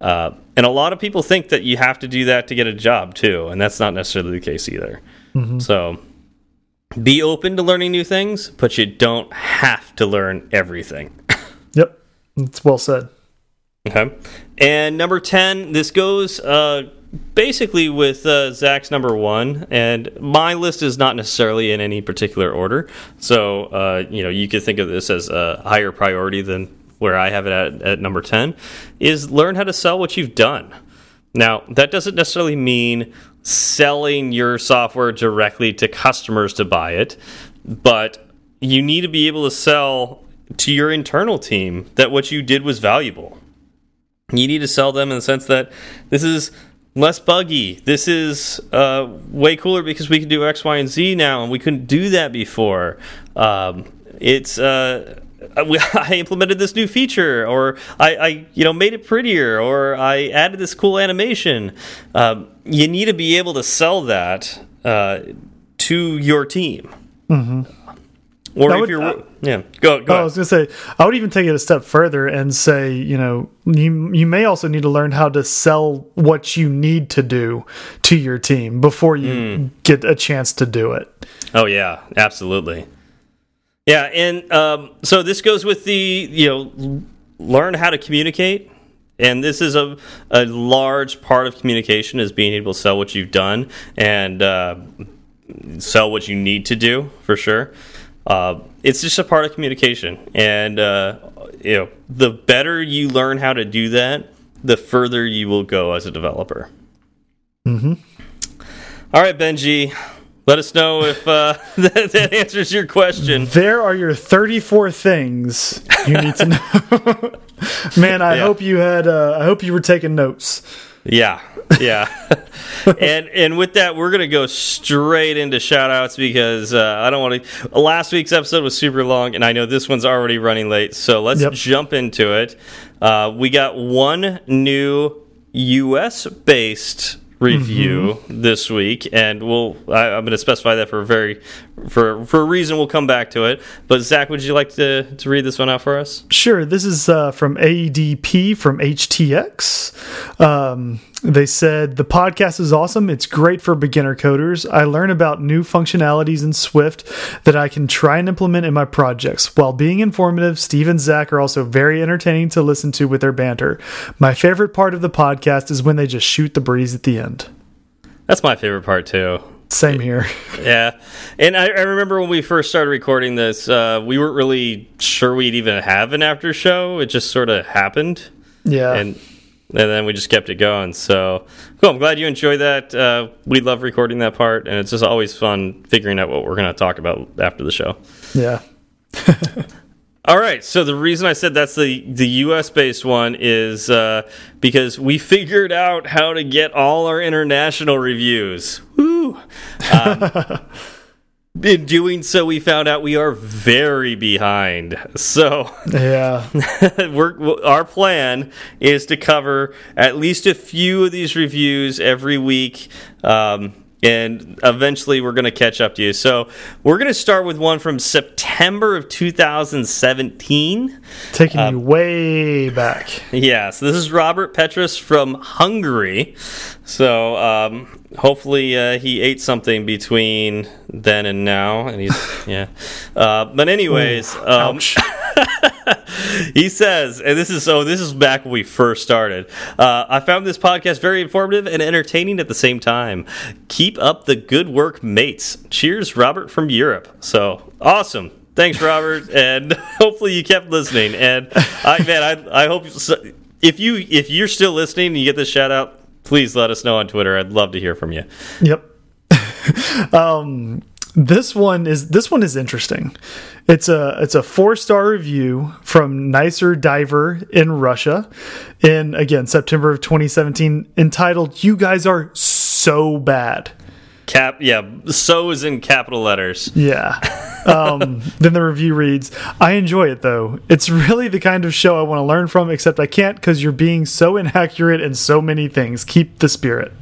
Uh, and a lot of people think that you have to do that to get a job too, and that's not necessarily the case either. Mm -hmm. So be open to learning new things, but you don't have to learn everything. [laughs] yep, that's well said. Okay, and number ten, this goes uh, basically with uh, Zach's number one, and my list is not necessarily in any particular order. So uh, you know, you could think of this as a higher priority than where I have it at, at number 10, is learn how to sell what you've done. Now, that doesn't necessarily mean selling your software directly to customers to buy it, but you need to be able to sell to your internal team that what you did was valuable. You need to sell them in the sense that this is less buggy. This is uh, way cooler because we can do X, Y, and Z now, and we couldn't do that before. Um, it's uh, [laughs] I implemented this new feature, or I, I, you know made it prettier, or I added this cool animation. Um, you need to be able to sell that uh, to your team. Mm -hmm. Or if would, you're, uh, yeah, go. go oh, I was going to say, I would even take it a step further and say, you know, you you may also need to learn how to sell what you need to do to your team before you mm. get a chance to do it. Oh yeah, absolutely. Yeah, and um, so this goes with the you know learn how to communicate, and this is a a large part of communication is being able to sell what you've done and uh, sell what you need to do for sure. Uh, it's just a part of communication, and uh, you know the better you learn how to do that, the further you will go as a developer. Mm -hmm. All right, Benji. Let us know if uh, [laughs] that, that, answers your question. There are your 34 things you need to [laughs] know. Man, I yeah. hope you had. Uh, I hope you were taking notes. Yeah, yeah. [laughs] and and with that, we're gonna go straight into shout outs because uh, I don't want to. Last week's episode was super long, and I know this one's already running late. So let's yep. jump into it. Uh, we got one new U.S. based review mm -hmm. this week, and we'll. I, am going to specify that for a very, for for a reason. We'll come back to it. But Zach, would you like to to read this one out for us? Sure. This is uh, from AEDP from HTX. Um, they said the podcast is awesome. It's great for beginner coders. I learn about new functionalities in Swift that I can try and implement in my projects. While being informative, Steve and Zach are also very entertaining to listen to with their banter. My favorite part of the podcast is when they just shoot the breeze at the end. That's my favorite part too. Same here. yeah, and I, I, remember when we first started recording this, uh, we weren't really sure we'd even have an after show. It just sort of happened. Yeah, and and then we just kept it going. So cool. I'm glad you enjoyed that. Uh, we love recording that part, and it's just always fun figuring out what we're going to talk about after the show. Yeah. [laughs] All right. So the reason I said that's the the U.S. based one is uh, because we figured out how to get all our international reviews. Woo! Um, [laughs] in doing so, we found out we are very behind. So, yeah, [laughs] we're, our plan is to cover at least a few of these reviews every week. Um, and eventually we're going to catch up to you. So we're going to start with one from September of 2017. Taking um, you way back. Yeah, so this is Robert Petrus from Hungary. So um, hopefully uh, he ate something between then and now, and he's [laughs] yeah. Uh, but anyways, Ooh, um, [laughs] [laughs] he says, and this is so. This is back when we first started. Uh, I found this podcast very informative and entertaining at the same time. Keep up the good work, mates. Cheers, Robert from Europe. So awesome. Thanks, Robert, [laughs] and [laughs] hopefully you kept listening. And I, man, I, I hope if you if you're still listening and you get this shout out, please let us know on Twitter. I'd love to hear from you. Yep. um, this one is this one is interesting. It's a it's a four star review from Nicer Diver in Russia, in again September of 2017, entitled "You guys are so bad." Cap, yeah, so is in capital letters. Yeah. [laughs] Um, then the review reads, I enjoy it though. It's really the kind of show I want to learn from, except I can't because you're being so inaccurate in so many things. Keep the spirit.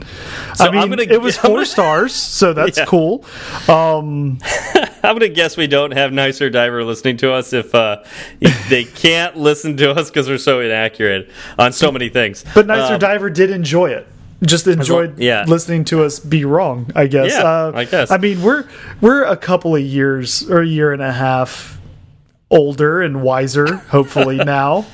So I mean, gonna- it was [laughs] 4 gonna- stars, so [laughs] that's Yeah. cool. Um, [laughs] I'm gonna guess we don't have nicer diver listening to us if, uh, if they can't listen to us because we're so inaccurate on so many things. but Nicer Um, Diver did enjoy it. Just enjoyed yeah. listening to us be wrong, I guess. Yeah, uh, I guess. I mean, we're we're a couple of years or a year and a half older and wiser, [laughs] hopefully now.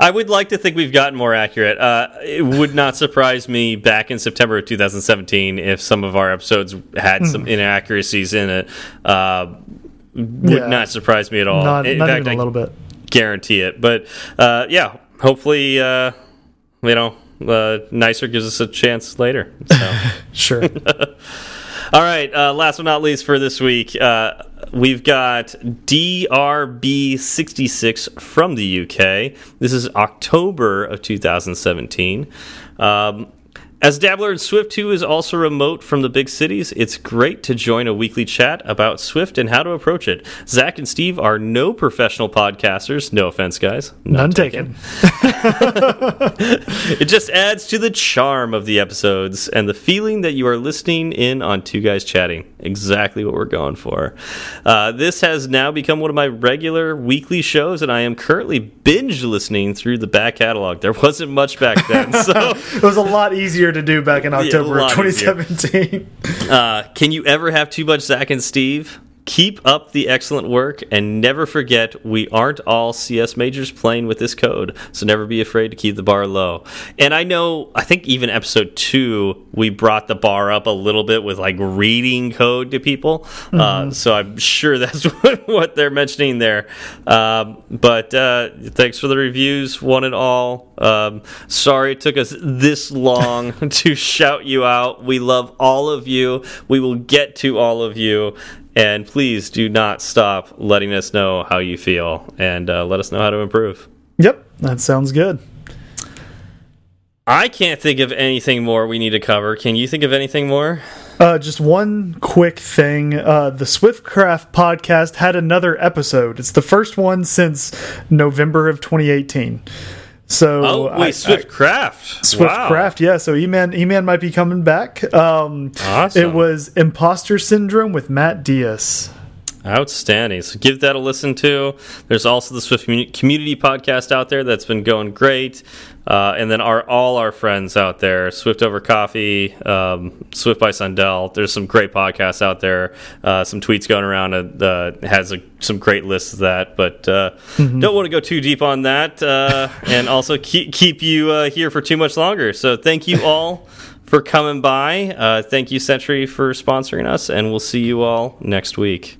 I would like to think we've gotten more accurate. Uh, it would not surprise me back in September of 2017 if some of our episodes had some inaccuracies in it. Uh, would Hmm. Yeah. not surprise me at all. Not, in not fact, even a I little bit. guarantee it. But uh, yeah, hopefully, uh, you know, uh, Nicer gives us a chance later. So. [laughs] Sure. [laughs] All right, uh, last but not least for this week, uh, we've got DRB66 from the UK. This is October of 2017. Um, as Dabbler and Swift 2 is also remote from the big cities, it's great to join a weekly chat about Swift and how to approach it. Zach and Steve are no professional podcasters. No offense, guys. None taken. [laughs] It just adds to the charm of the episodes and the feeling that you are listening in on two guys chatting. Exactly what we're going for. Uh, this has now become one of my regular weekly shows, and I am currently binge listening through the back catalog. There wasn't much back then, [laughs] so It was a lot easier to do back in October of 2017. uh, can you ever have too much Zach and Steve? Keep up the excellent work and never forget we aren't all CS majors playing with this code, so never be afraid to keep the bar low. And I know, I think even episode two, we brought the bar up a little bit with like reading code to people. Uh, so I'm sure that's what, [laughs] what they're mentioning there. Um, but uh, thanks for the reviews, one and all. Um, sorry it took us this long [laughs] to shout you out. We love all of you. We will get to all of you. And please do not stop letting us know how you feel and uh, let us know how to improve. yep, that sounds good. I can't think of anything more we need to cover. Can you think of anything more? Uh, just one quick thing. Uh, the Swiftcraft podcast had another episode. It's the first one since November of 2018. So Oh, I- wait, Swiftcraft. Swiftcraft, yeah. So E-Man, E-Man might be coming back. Um, Awesome. It was Imposter Syndrome with Matt Diaz. Outstanding. So give that a listen to. There's also the Swift Community podcast out there that's been going great. Uh, and then our all our friends out there, Swift Over Coffee, um, Swift by Sundell. There's some great podcasts out there. Uh, some tweets going around. Uh, uh, has a, some great lists of that, but uh, don't want to go too deep on that. Uh, [laughs] and also keep keep you uh, here for too much longer. So thank you all for coming by. Uh, thank you Sentry for sponsoring us, and we'll see you all next week.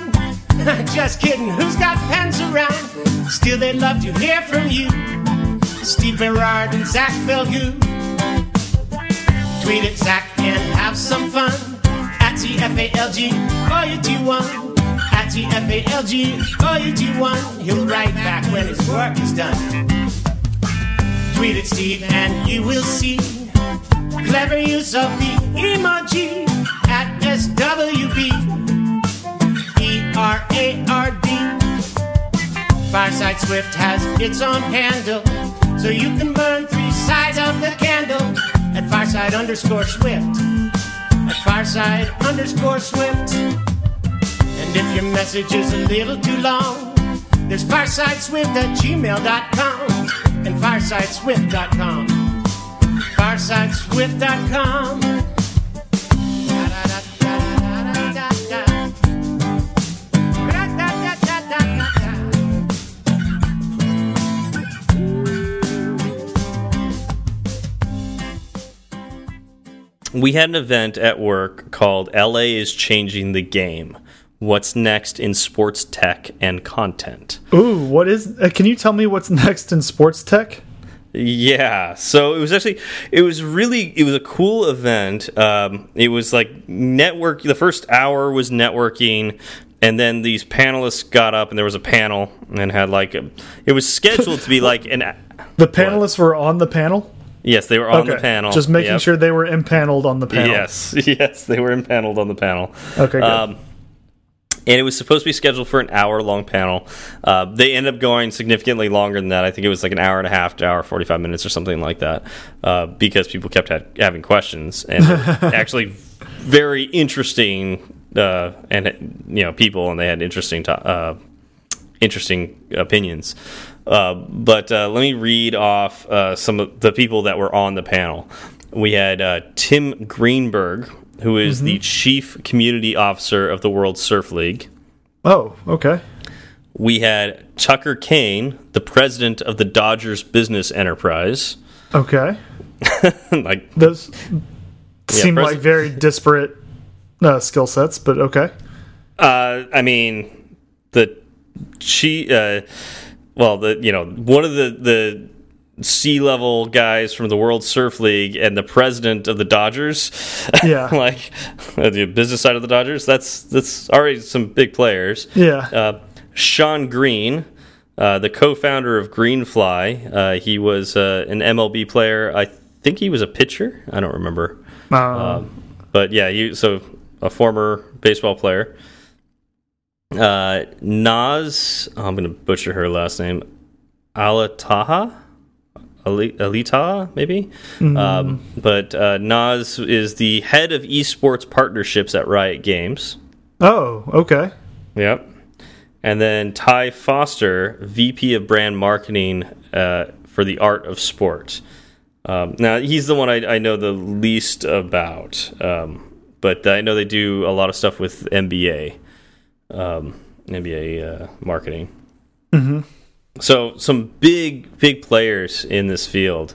[laughs] Just kidding, who's got pens around? Still, they'd love to hear from you. Steve Berard and Zach Felgu. Tweet at Zach and have some fun. At TFALG, or you do one. At TFALG, or you do one. He'll write back when his work is done. Tweet at Steve and you will see clever use of the emoji at SWB. Fireside Swift has its own handle, so you can burn three sides of the candle at Fireside underscore Swift. At Fireside underscore Swift. And if your message is a little too long, there's firesideswift at gmail.com and firesideswift.com. Firesideswift.com. we had an event at work called LA is changing the game What's next in sports tech and content? Ooh, what is? Uh, can you tell me what's next in sports tech? Yeah, so it was actually it was really it was a cool event. Um, it was like network. The first hour was networking, and then these panelists got up and there was a panel and had like a, it was scheduled to be [laughs] like an The panelists were on the panel. Yes they were on the panel Just making Yep. sure they were impaneled on the panel. yes [laughs] yes they were impaneled on the panel Okay, good. um, and it was supposed to be scheduled for an hour long panel uh, they ended up going significantly longer than that i think it was like an hour and a half to hour 45 minutes or something like that uh, because people kept ha having questions and [laughs] actually very interesting uh, and you know people and they had interesting to uh, interesting opinions. Uh, but uh, let me read off uh, some of the people that were on the panel. We had uh, Tim Greenberg, who is the chief community officer of the World Surf League. Oh, okay. We had Tucker Kain, the president of the Dodgers Business Enterprise. Okay. [laughs] like, Those seem like very disparate uh, skill sets, but okay. uh, I mean, the she, uh, well, the you know one of the the C-level guys from the World Surf League and the president of the Dodgers. [laughs] Yeah. like uh, the business side of the Dodgers. That's that's already some big players. Yeah. Uh, Shawn Green, uh, the co-founder of Greenfly. Uh, he was uh, an MLB player. I think he was a pitcher. I don't remember. Um, Um, but yeah, you so a former baseball player. Uh, Nas, oh, I'm going to butcher her last name. Aletaha, Ali- Aletaha, maybe. Um, but uh, Nas is the head of esports partnerships at Riot Games. oh, okay. Yep. And then Ty Foster, VP of Brand Marketing uh, for the Art of Sport. Um, now he's the one I, I know the least about, um, but I know they do a lot of stuff with NBA, um, NBA uh, marketing. So some big big players in this field,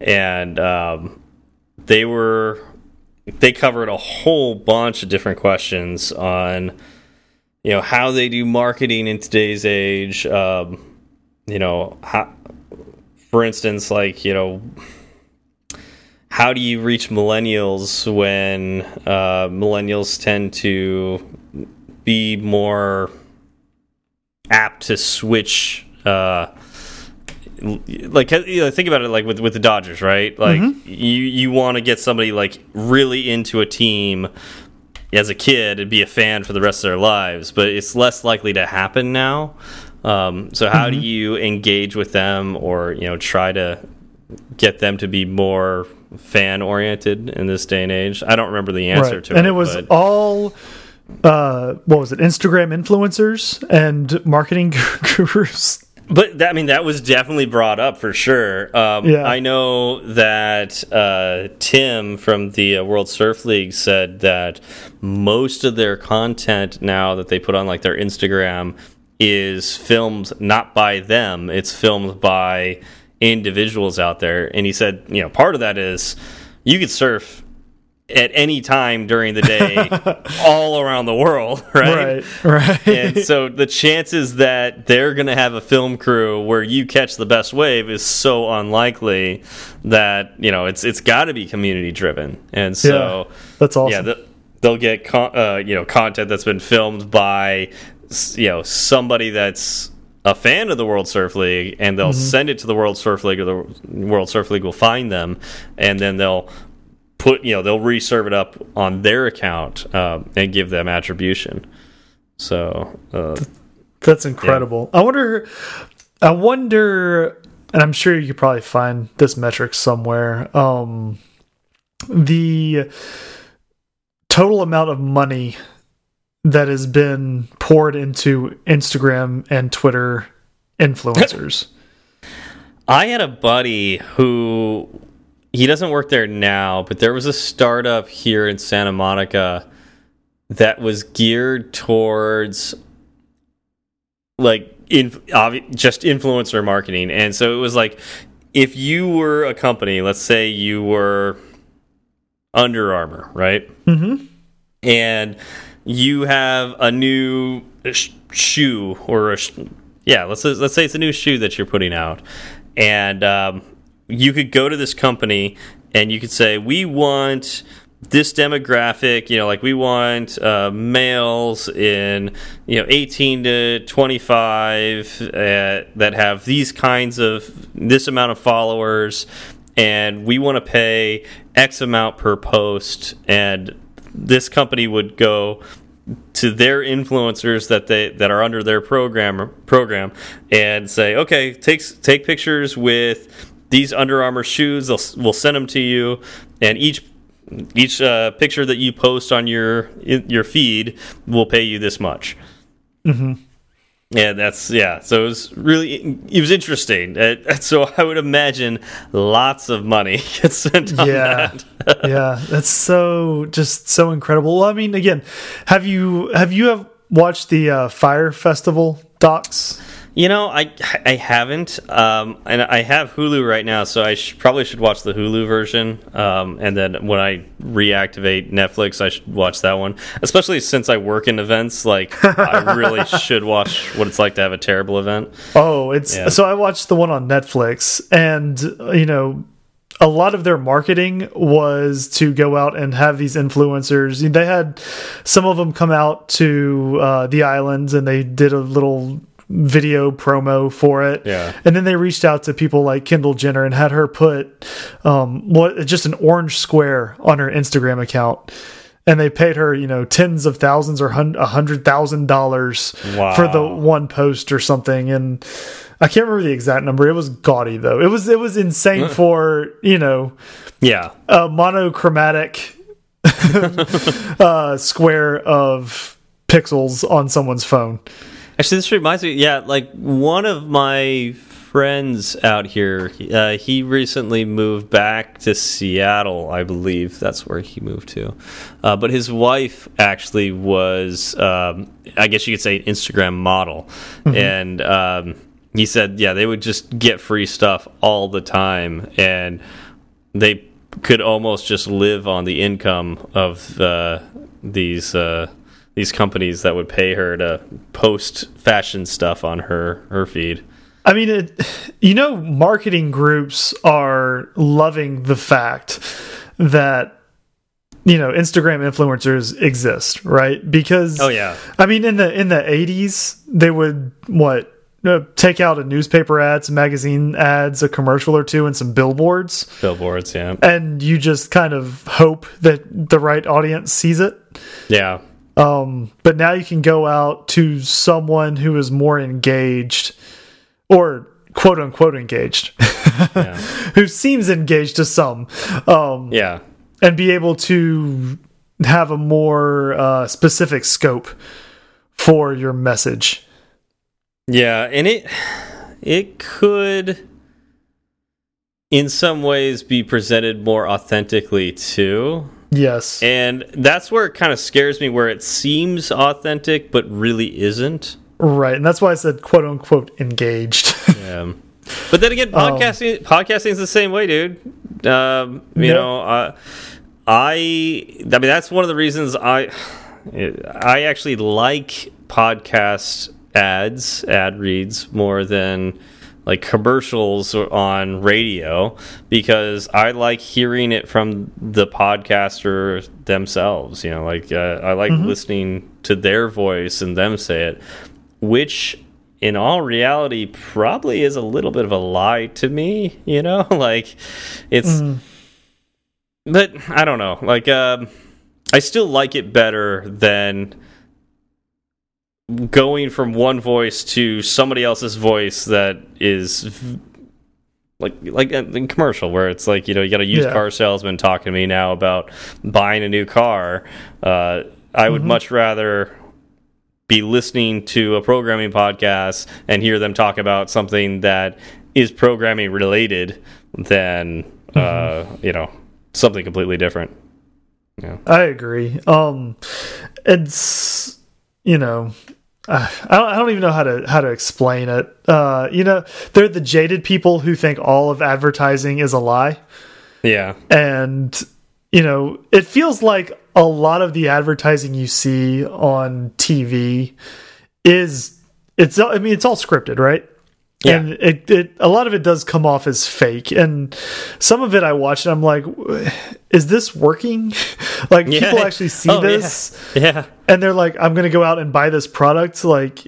and um, they were they covered a whole bunch of different questions on you know how they do marketing in today's age um, you know how, for instance like you know how do you reach millennials when uh, millennials tend to be more apt to switch uh, like you know, think about it like with with the Dodgers, right? Like you you want to get somebody like really into a team as a kid and be a fan for the rest of their lives, but it's less likely to happen now. Um, so how do you engage with them, or you know, try to get them to be more fan oriented in this day and age? I don't remember the answer right. to and it, And it was but- all uh what was it instagram influencers and marketing [laughs] gurus But that, I mean, that was definitely brought up for sure. Um, Yeah. I know that uh, Tim from the uh, World Surf League said that most of their content now that they put on like their Instagram is filmed not by them; it's filmed by individuals out there. And he said, you know, part of that is you could surf at any time during the day, [laughs] all around the world, [laughs] right? right right and so the chances that they're going to have a film crew where you catch the best wave is so unlikely that you know it's it's got to be community driven and so Yeah, that's awesome. yeah the, they'll get con uh, you know content that's been filmed by you know somebody that's a fan of the World Surf League and they'll send it to the World Surf League or the World Surf League will find them and then they'll put you know they'll reserve it up on their account um, and give them attribution so uh, That's incredible. I wonder. I wonder, and I'm sure you could probably find this metric somewhere. Um, the total amount of money that has been poured into Instagram and Twitter [laughs] influencers. I had a buddy who he doesn't work there now, but there was a startup here in Santa Monica that was geared towards like in just influencer marketing. And so it was like if you were a company, let's say you were Under Armour, right? mm-hmm. and you have a new sh shoe or a sh yeah, let's let's say it's a new shoe that you're putting out, and um, you could go to this company and you could say we want this demographic you know like we want uh, males in you know 18 to 25 uh, that have these kinds of this amount of followers and we want to pay x amount per post and this company would go to their influencers that they that are under their program program and say okay take take pictures with these Under Armour shoes they'll, we'll send them to you and each each uh, picture that you post on your your feed will pay you this much. Mm -hmm. Yeah, that's yeah. So it was really it was interesting. Uh, [laughs] so I would imagine lots of money [laughs] gets spent on yeah. that. [laughs] yeah, that's so just so incredible. Well, I mean, again, have you have you have watched the uh, Fyre Festival docs? You know, I I haven't, um, and I have Hulu right now, so I sh probably should watch the Hulu version. Um, and then when I reactivate Netflix, I should watch that one. Especially since I work in events, like I really [laughs] should watch what it's like to have a terrible event. Oh, it's yeah. so I watched the one on Netflix, and you know, a lot of their marketing was to go out and have these influencers. They had some of them come out to uh, the islands and they did a little video promo for it. Yeah. And then they reached out to people like Kendall Jenner and had her put um what just an orange square on her Instagram account. And they paid her, you know, tens of thousands or a hundred thousand dollars for the one post or something. And I can't remember the exact number. It was gaudy though. It was it was insane [laughs] for, you know, yeah, a monochromatic [laughs] uh, square of pixels on someone's phone. Actually, this reminds me. Yeah, like one of my friends out here, uh, he recently moved back to Seattle, I believe. That's where he moved to. Uh, but his wife actually was, um, I guess you could say, an Instagram model. Mm -hmm. And um, he said, yeah, they would just get free stuff all the time. And they could almost just live on the income of uh, these uh, these companies that would pay her to post fashion stuff on her her feed. I mean, it, you know, marketing groups are loving the fact that you know Instagram influencers exist, right? Because oh yeah, I mean, in the in the eighties, they would what uh, take out a newspaper ad, some magazine ads, a commercial or two, and some billboards. Billboards, yeah. And you just kind of hope that the right audience sees it. Yeah. Um, but now you can go out to someone who is more engaged or quote unquote engaged, [laughs] yeah. who seems engaged to some. Um, yeah. And be able to have a more uh, specific scope for your message. Yeah. And it, it could in some ways be presented more authentically too Yes. And that's where it kind of scares me, where it seems authentic, but really isn't. Right. And that's why I said quote unquote engaged. [laughs] yeah. But then again, podcasting um, podcasting is the same way, dude. Um, you yeah. know, uh, I I mean that's one of the reasons I I actually like podcast ads, ad reads more than like commercials on radio because I like hearing it from the podcaster themselves. You know, like uh, I like mm -hmm. listening to their voice and them say it, which in all reality probably is a little bit of a lie to me. You know, [laughs] like it's, mm. but I don't know. Like, um, I still like it better than going from one voice to somebody else's voice that is like like in commercial where it's like you know you got a used yeah. car salesman talking to me now about buying a new car uh, i would mm -hmm. much rather be listening to a programming podcast and hear them talk about something that is programming related than mm -hmm. uh, you know something completely different yeah i agree um it's you know uh, I, don't, I don't even know how to how to explain it. Uh, you know, they're the jaded people who think all of advertising is a lie. Yeah, and you know, it feels like a lot of the advertising you see on TV is it's I mean it's all scripted, right? Yeah. And it, it a lot of it does come off as fake, and some of it I watch and I'm like, is this working? [laughs] like Yeah. people actually see [laughs] Oh, this, Yeah. and they're like, I'm going to go out and buy this product. Like,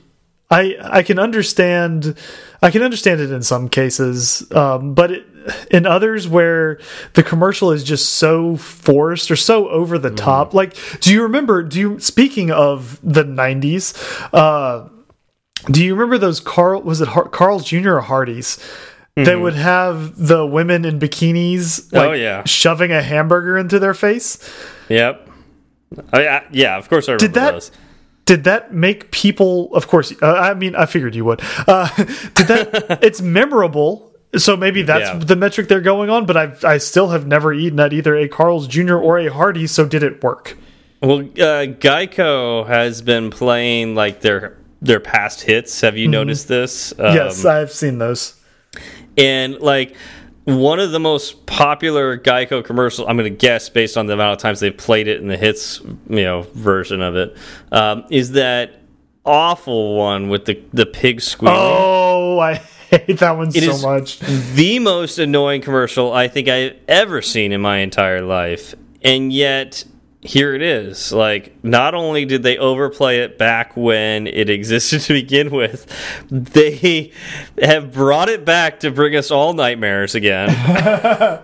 I I can understand, I can understand it in some cases, um, but it, in others where the commercial is just so forced or so over the top. Like, do you remember? Do you speaking of the '90s? Uh, do you remember those Carl? Was it Har Carl's Jr. or Hardee's? That would have the women in bikinis, like Oh, yeah. shoving a hamburger into their face. Yep. I, I, yeah, of course I remember Did that- those. did that make people of course uh, i mean i figured you would uh [laughs] did that [laughs] it's memorable so maybe that's Yeah. the metric they're going on but i i still have never eaten at either a carl's jr or a Hardee so did it work Well, uh, Geico has been playing like their their past hits. Have you noticed this? Um, yes i've seen those and like one of the most popular Geico commercials, I'm going to guess based on the amount of times they've played it in the hits, you know, version of it, um, is that awful one with the the pig squealing. oh i [laughs] hate that one It so much the most annoying commercial I think I've ever seen in my entire life. And yet, here it is. Like, not only did they overplay it back when it existed [laughs] to begin with, they have brought it back to bring us all nightmares again. [laughs]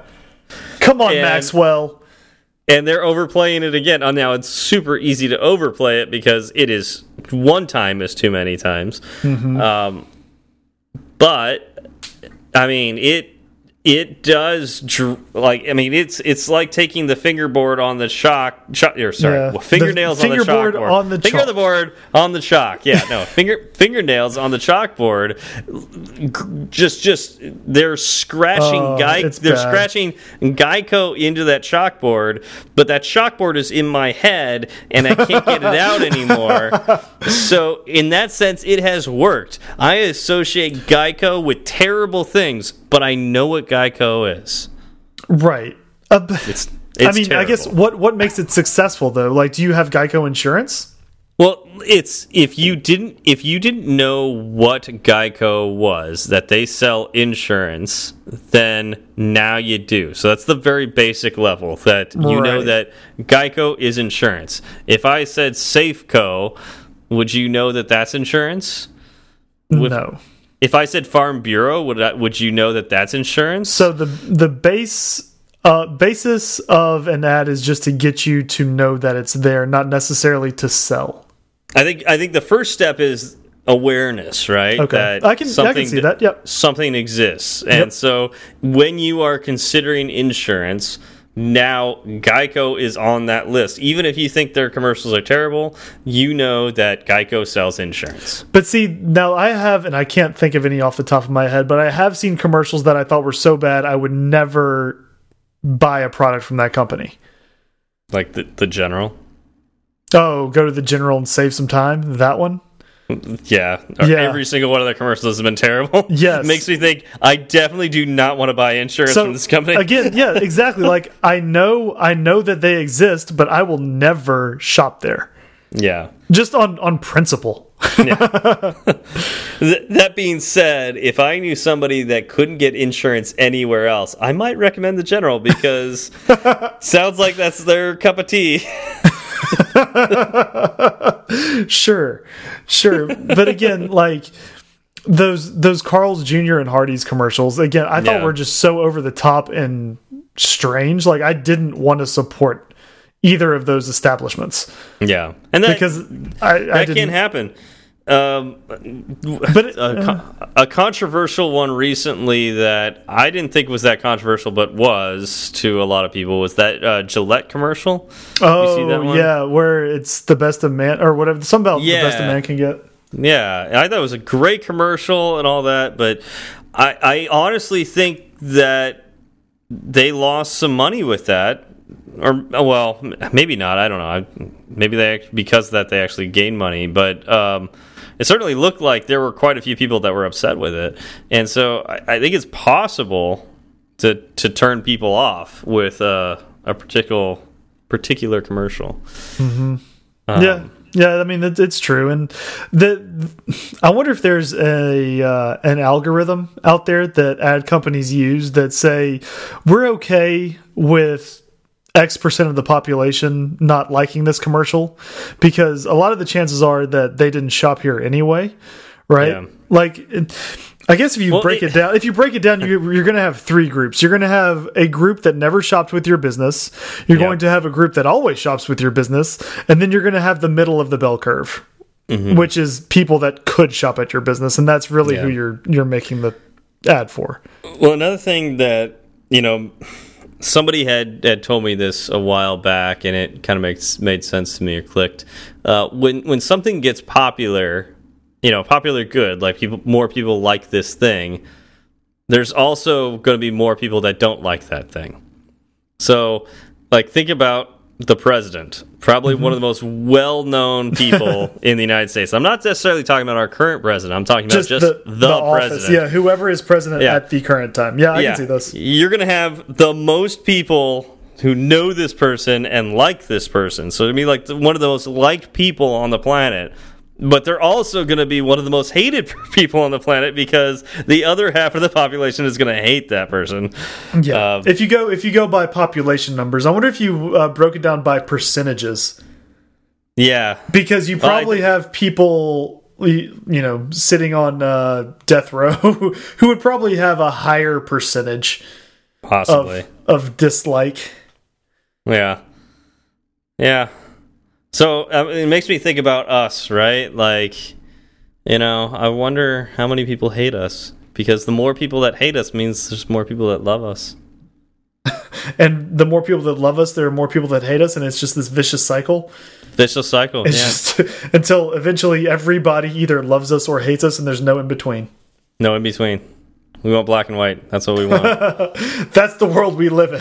come on And- maxwell and they're overplaying it again. Oh, now it's super easy to overplay it because it is one time is too many times. Um, but I mean, it it does dr like I mean, it's it's like taking the fingerboard on the shock. shock or sorry, Yeah. well, fingernails The on the fingerboard chalkboard. on the Finger chalk. the board on the chalk. Yeah, no [laughs] finger fingernails on the chalkboard. Just just they're scratching Oh, it's They're bad. scratching Geico into that chalkboard, but that chalkboard is in my head and I can't get it out anymore. [laughs] So, in that sense, it has worked. I associate Geico with terrible things, but I know what Geico is. right uh, b- [laughs] It's, i it's mean i guess what what makes it successful though like do you have geico insurance Well, it's if you didn't if you didn't know what Geico was that they sell insurance, then now you do. So that's the very basic level that you know that Geico is insurance. If I said Safeco, would you know that that's insurance? With- no If I said Farm Bureau, would I, would you know that that's insurance? So the the base uh, basis of an ad is just to get you to know that it's there, not necessarily to sell. I think I think the first step is awareness, right? Okay, That I can I can see that. Yep. something exists. And Yep. so when you are considering insurance, now Geico is on that list. Even if you think their commercials are terrible, you know that Geico sells insurance. But see, now I have, and I can't think of any off the top of my head, but I have seen commercials that I thought were so bad I would never buy a product from that company. Like the, the general. Oh, go to the general and save some time. That one. Yeah. Yeah. Every single one of their commercials has been terrible. [laughs] Yes. Makes me think I definitely do not want to buy insurance from this company. again, [laughs] yeah, exactly. like I know, I know that they exist, but I will never shop there. yeah. Just on on principle. [laughs] Th that being said, if I knew somebody that couldn't get insurance anywhere else, I might recommend the General because sounds like that's their cup of tea. [laughs] sure sure but again like those those carl's jr and Hardee's commercials again i thought Yeah. were just so over the top and strange like i didn't want to support either of those establishments yeah, and that, because i, I that didn't can happen. Um, but it- a, co- a controversial one recently that I didn't think was that controversial, but was to a lot of people was that uh, Gillette commercial. oh see that one? yeah where it's the best of man or whatever some about the best of man can get Yeah, I thought it was a great commercial and all that, but I, I honestly think that they lost some money with that, or well, maybe not. I don't know. I, maybe they because of that they actually gained money, but um, it certainly looked like there were quite a few people that were upset with it, and so I, I think it's possible to to turn people off with uh, a particular particular commercial. Um, yeah. Yeah, I mean it, it's true, and the I wonder if there's a uh, an algorithm out there that ad companies use that say we're okay with X percent of the population not liking this commercial because a lot of the chances are that they didn't shop here anyway, right? Yeah. Like, I guess if you Well, break it- it down, if you break it down, you're, you're going to have three groups. You're going to have a group that never shopped with your business. You're Yeah. going to have a group that always shops with your business, and then you're going to have the middle of the bell curve, mm-hmm. which is people that could shop at your business, and that's really. Yeah. who you're you're making the ad for. Well, another thing that you know, somebody had had told me this a while back, and it kind of makes made sense to me or clicked. Uh, when when something gets popular, you know, popular good, like people, more people like this thing. There's also going to be more people that don't like that thing. So, like, think about the president, probably one mm-hmm. of the most well-known people [laughs] in the United States. I'm not necessarily talking about our current president. I'm talking about just, the, office. president. Yeah, whoever is president Yeah. at the current time. Yeah, I can see this. You're going to have the most people who know this person and like this person. So to be like one of the most liked people on the planet. But they're also going to be one of the most hated [laughs] people on the planet because the other half of the population is going to hate that person. Yeah. Um, if you go if you go by population numbers, I wonder if you uh, broke it down by percentages. yeah. because you probably have people you know sitting on uh, death row [laughs] who would probably have a higher percentage Possibly. of of dislike Yeah. Yeah. So um, it makes me think about us, right? Like, you know, I wonder how many people hate us because the more people that hate us means there's more people that love us. [laughs] and the more people that love us there are more people that hate us and it's just this vicious cycle Vicious cycle. it's yeah. just [laughs] until eventually everybody either loves us or hates us and there's no in between No in between. We want black and white. That's what we want. [laughs] that's the world we live in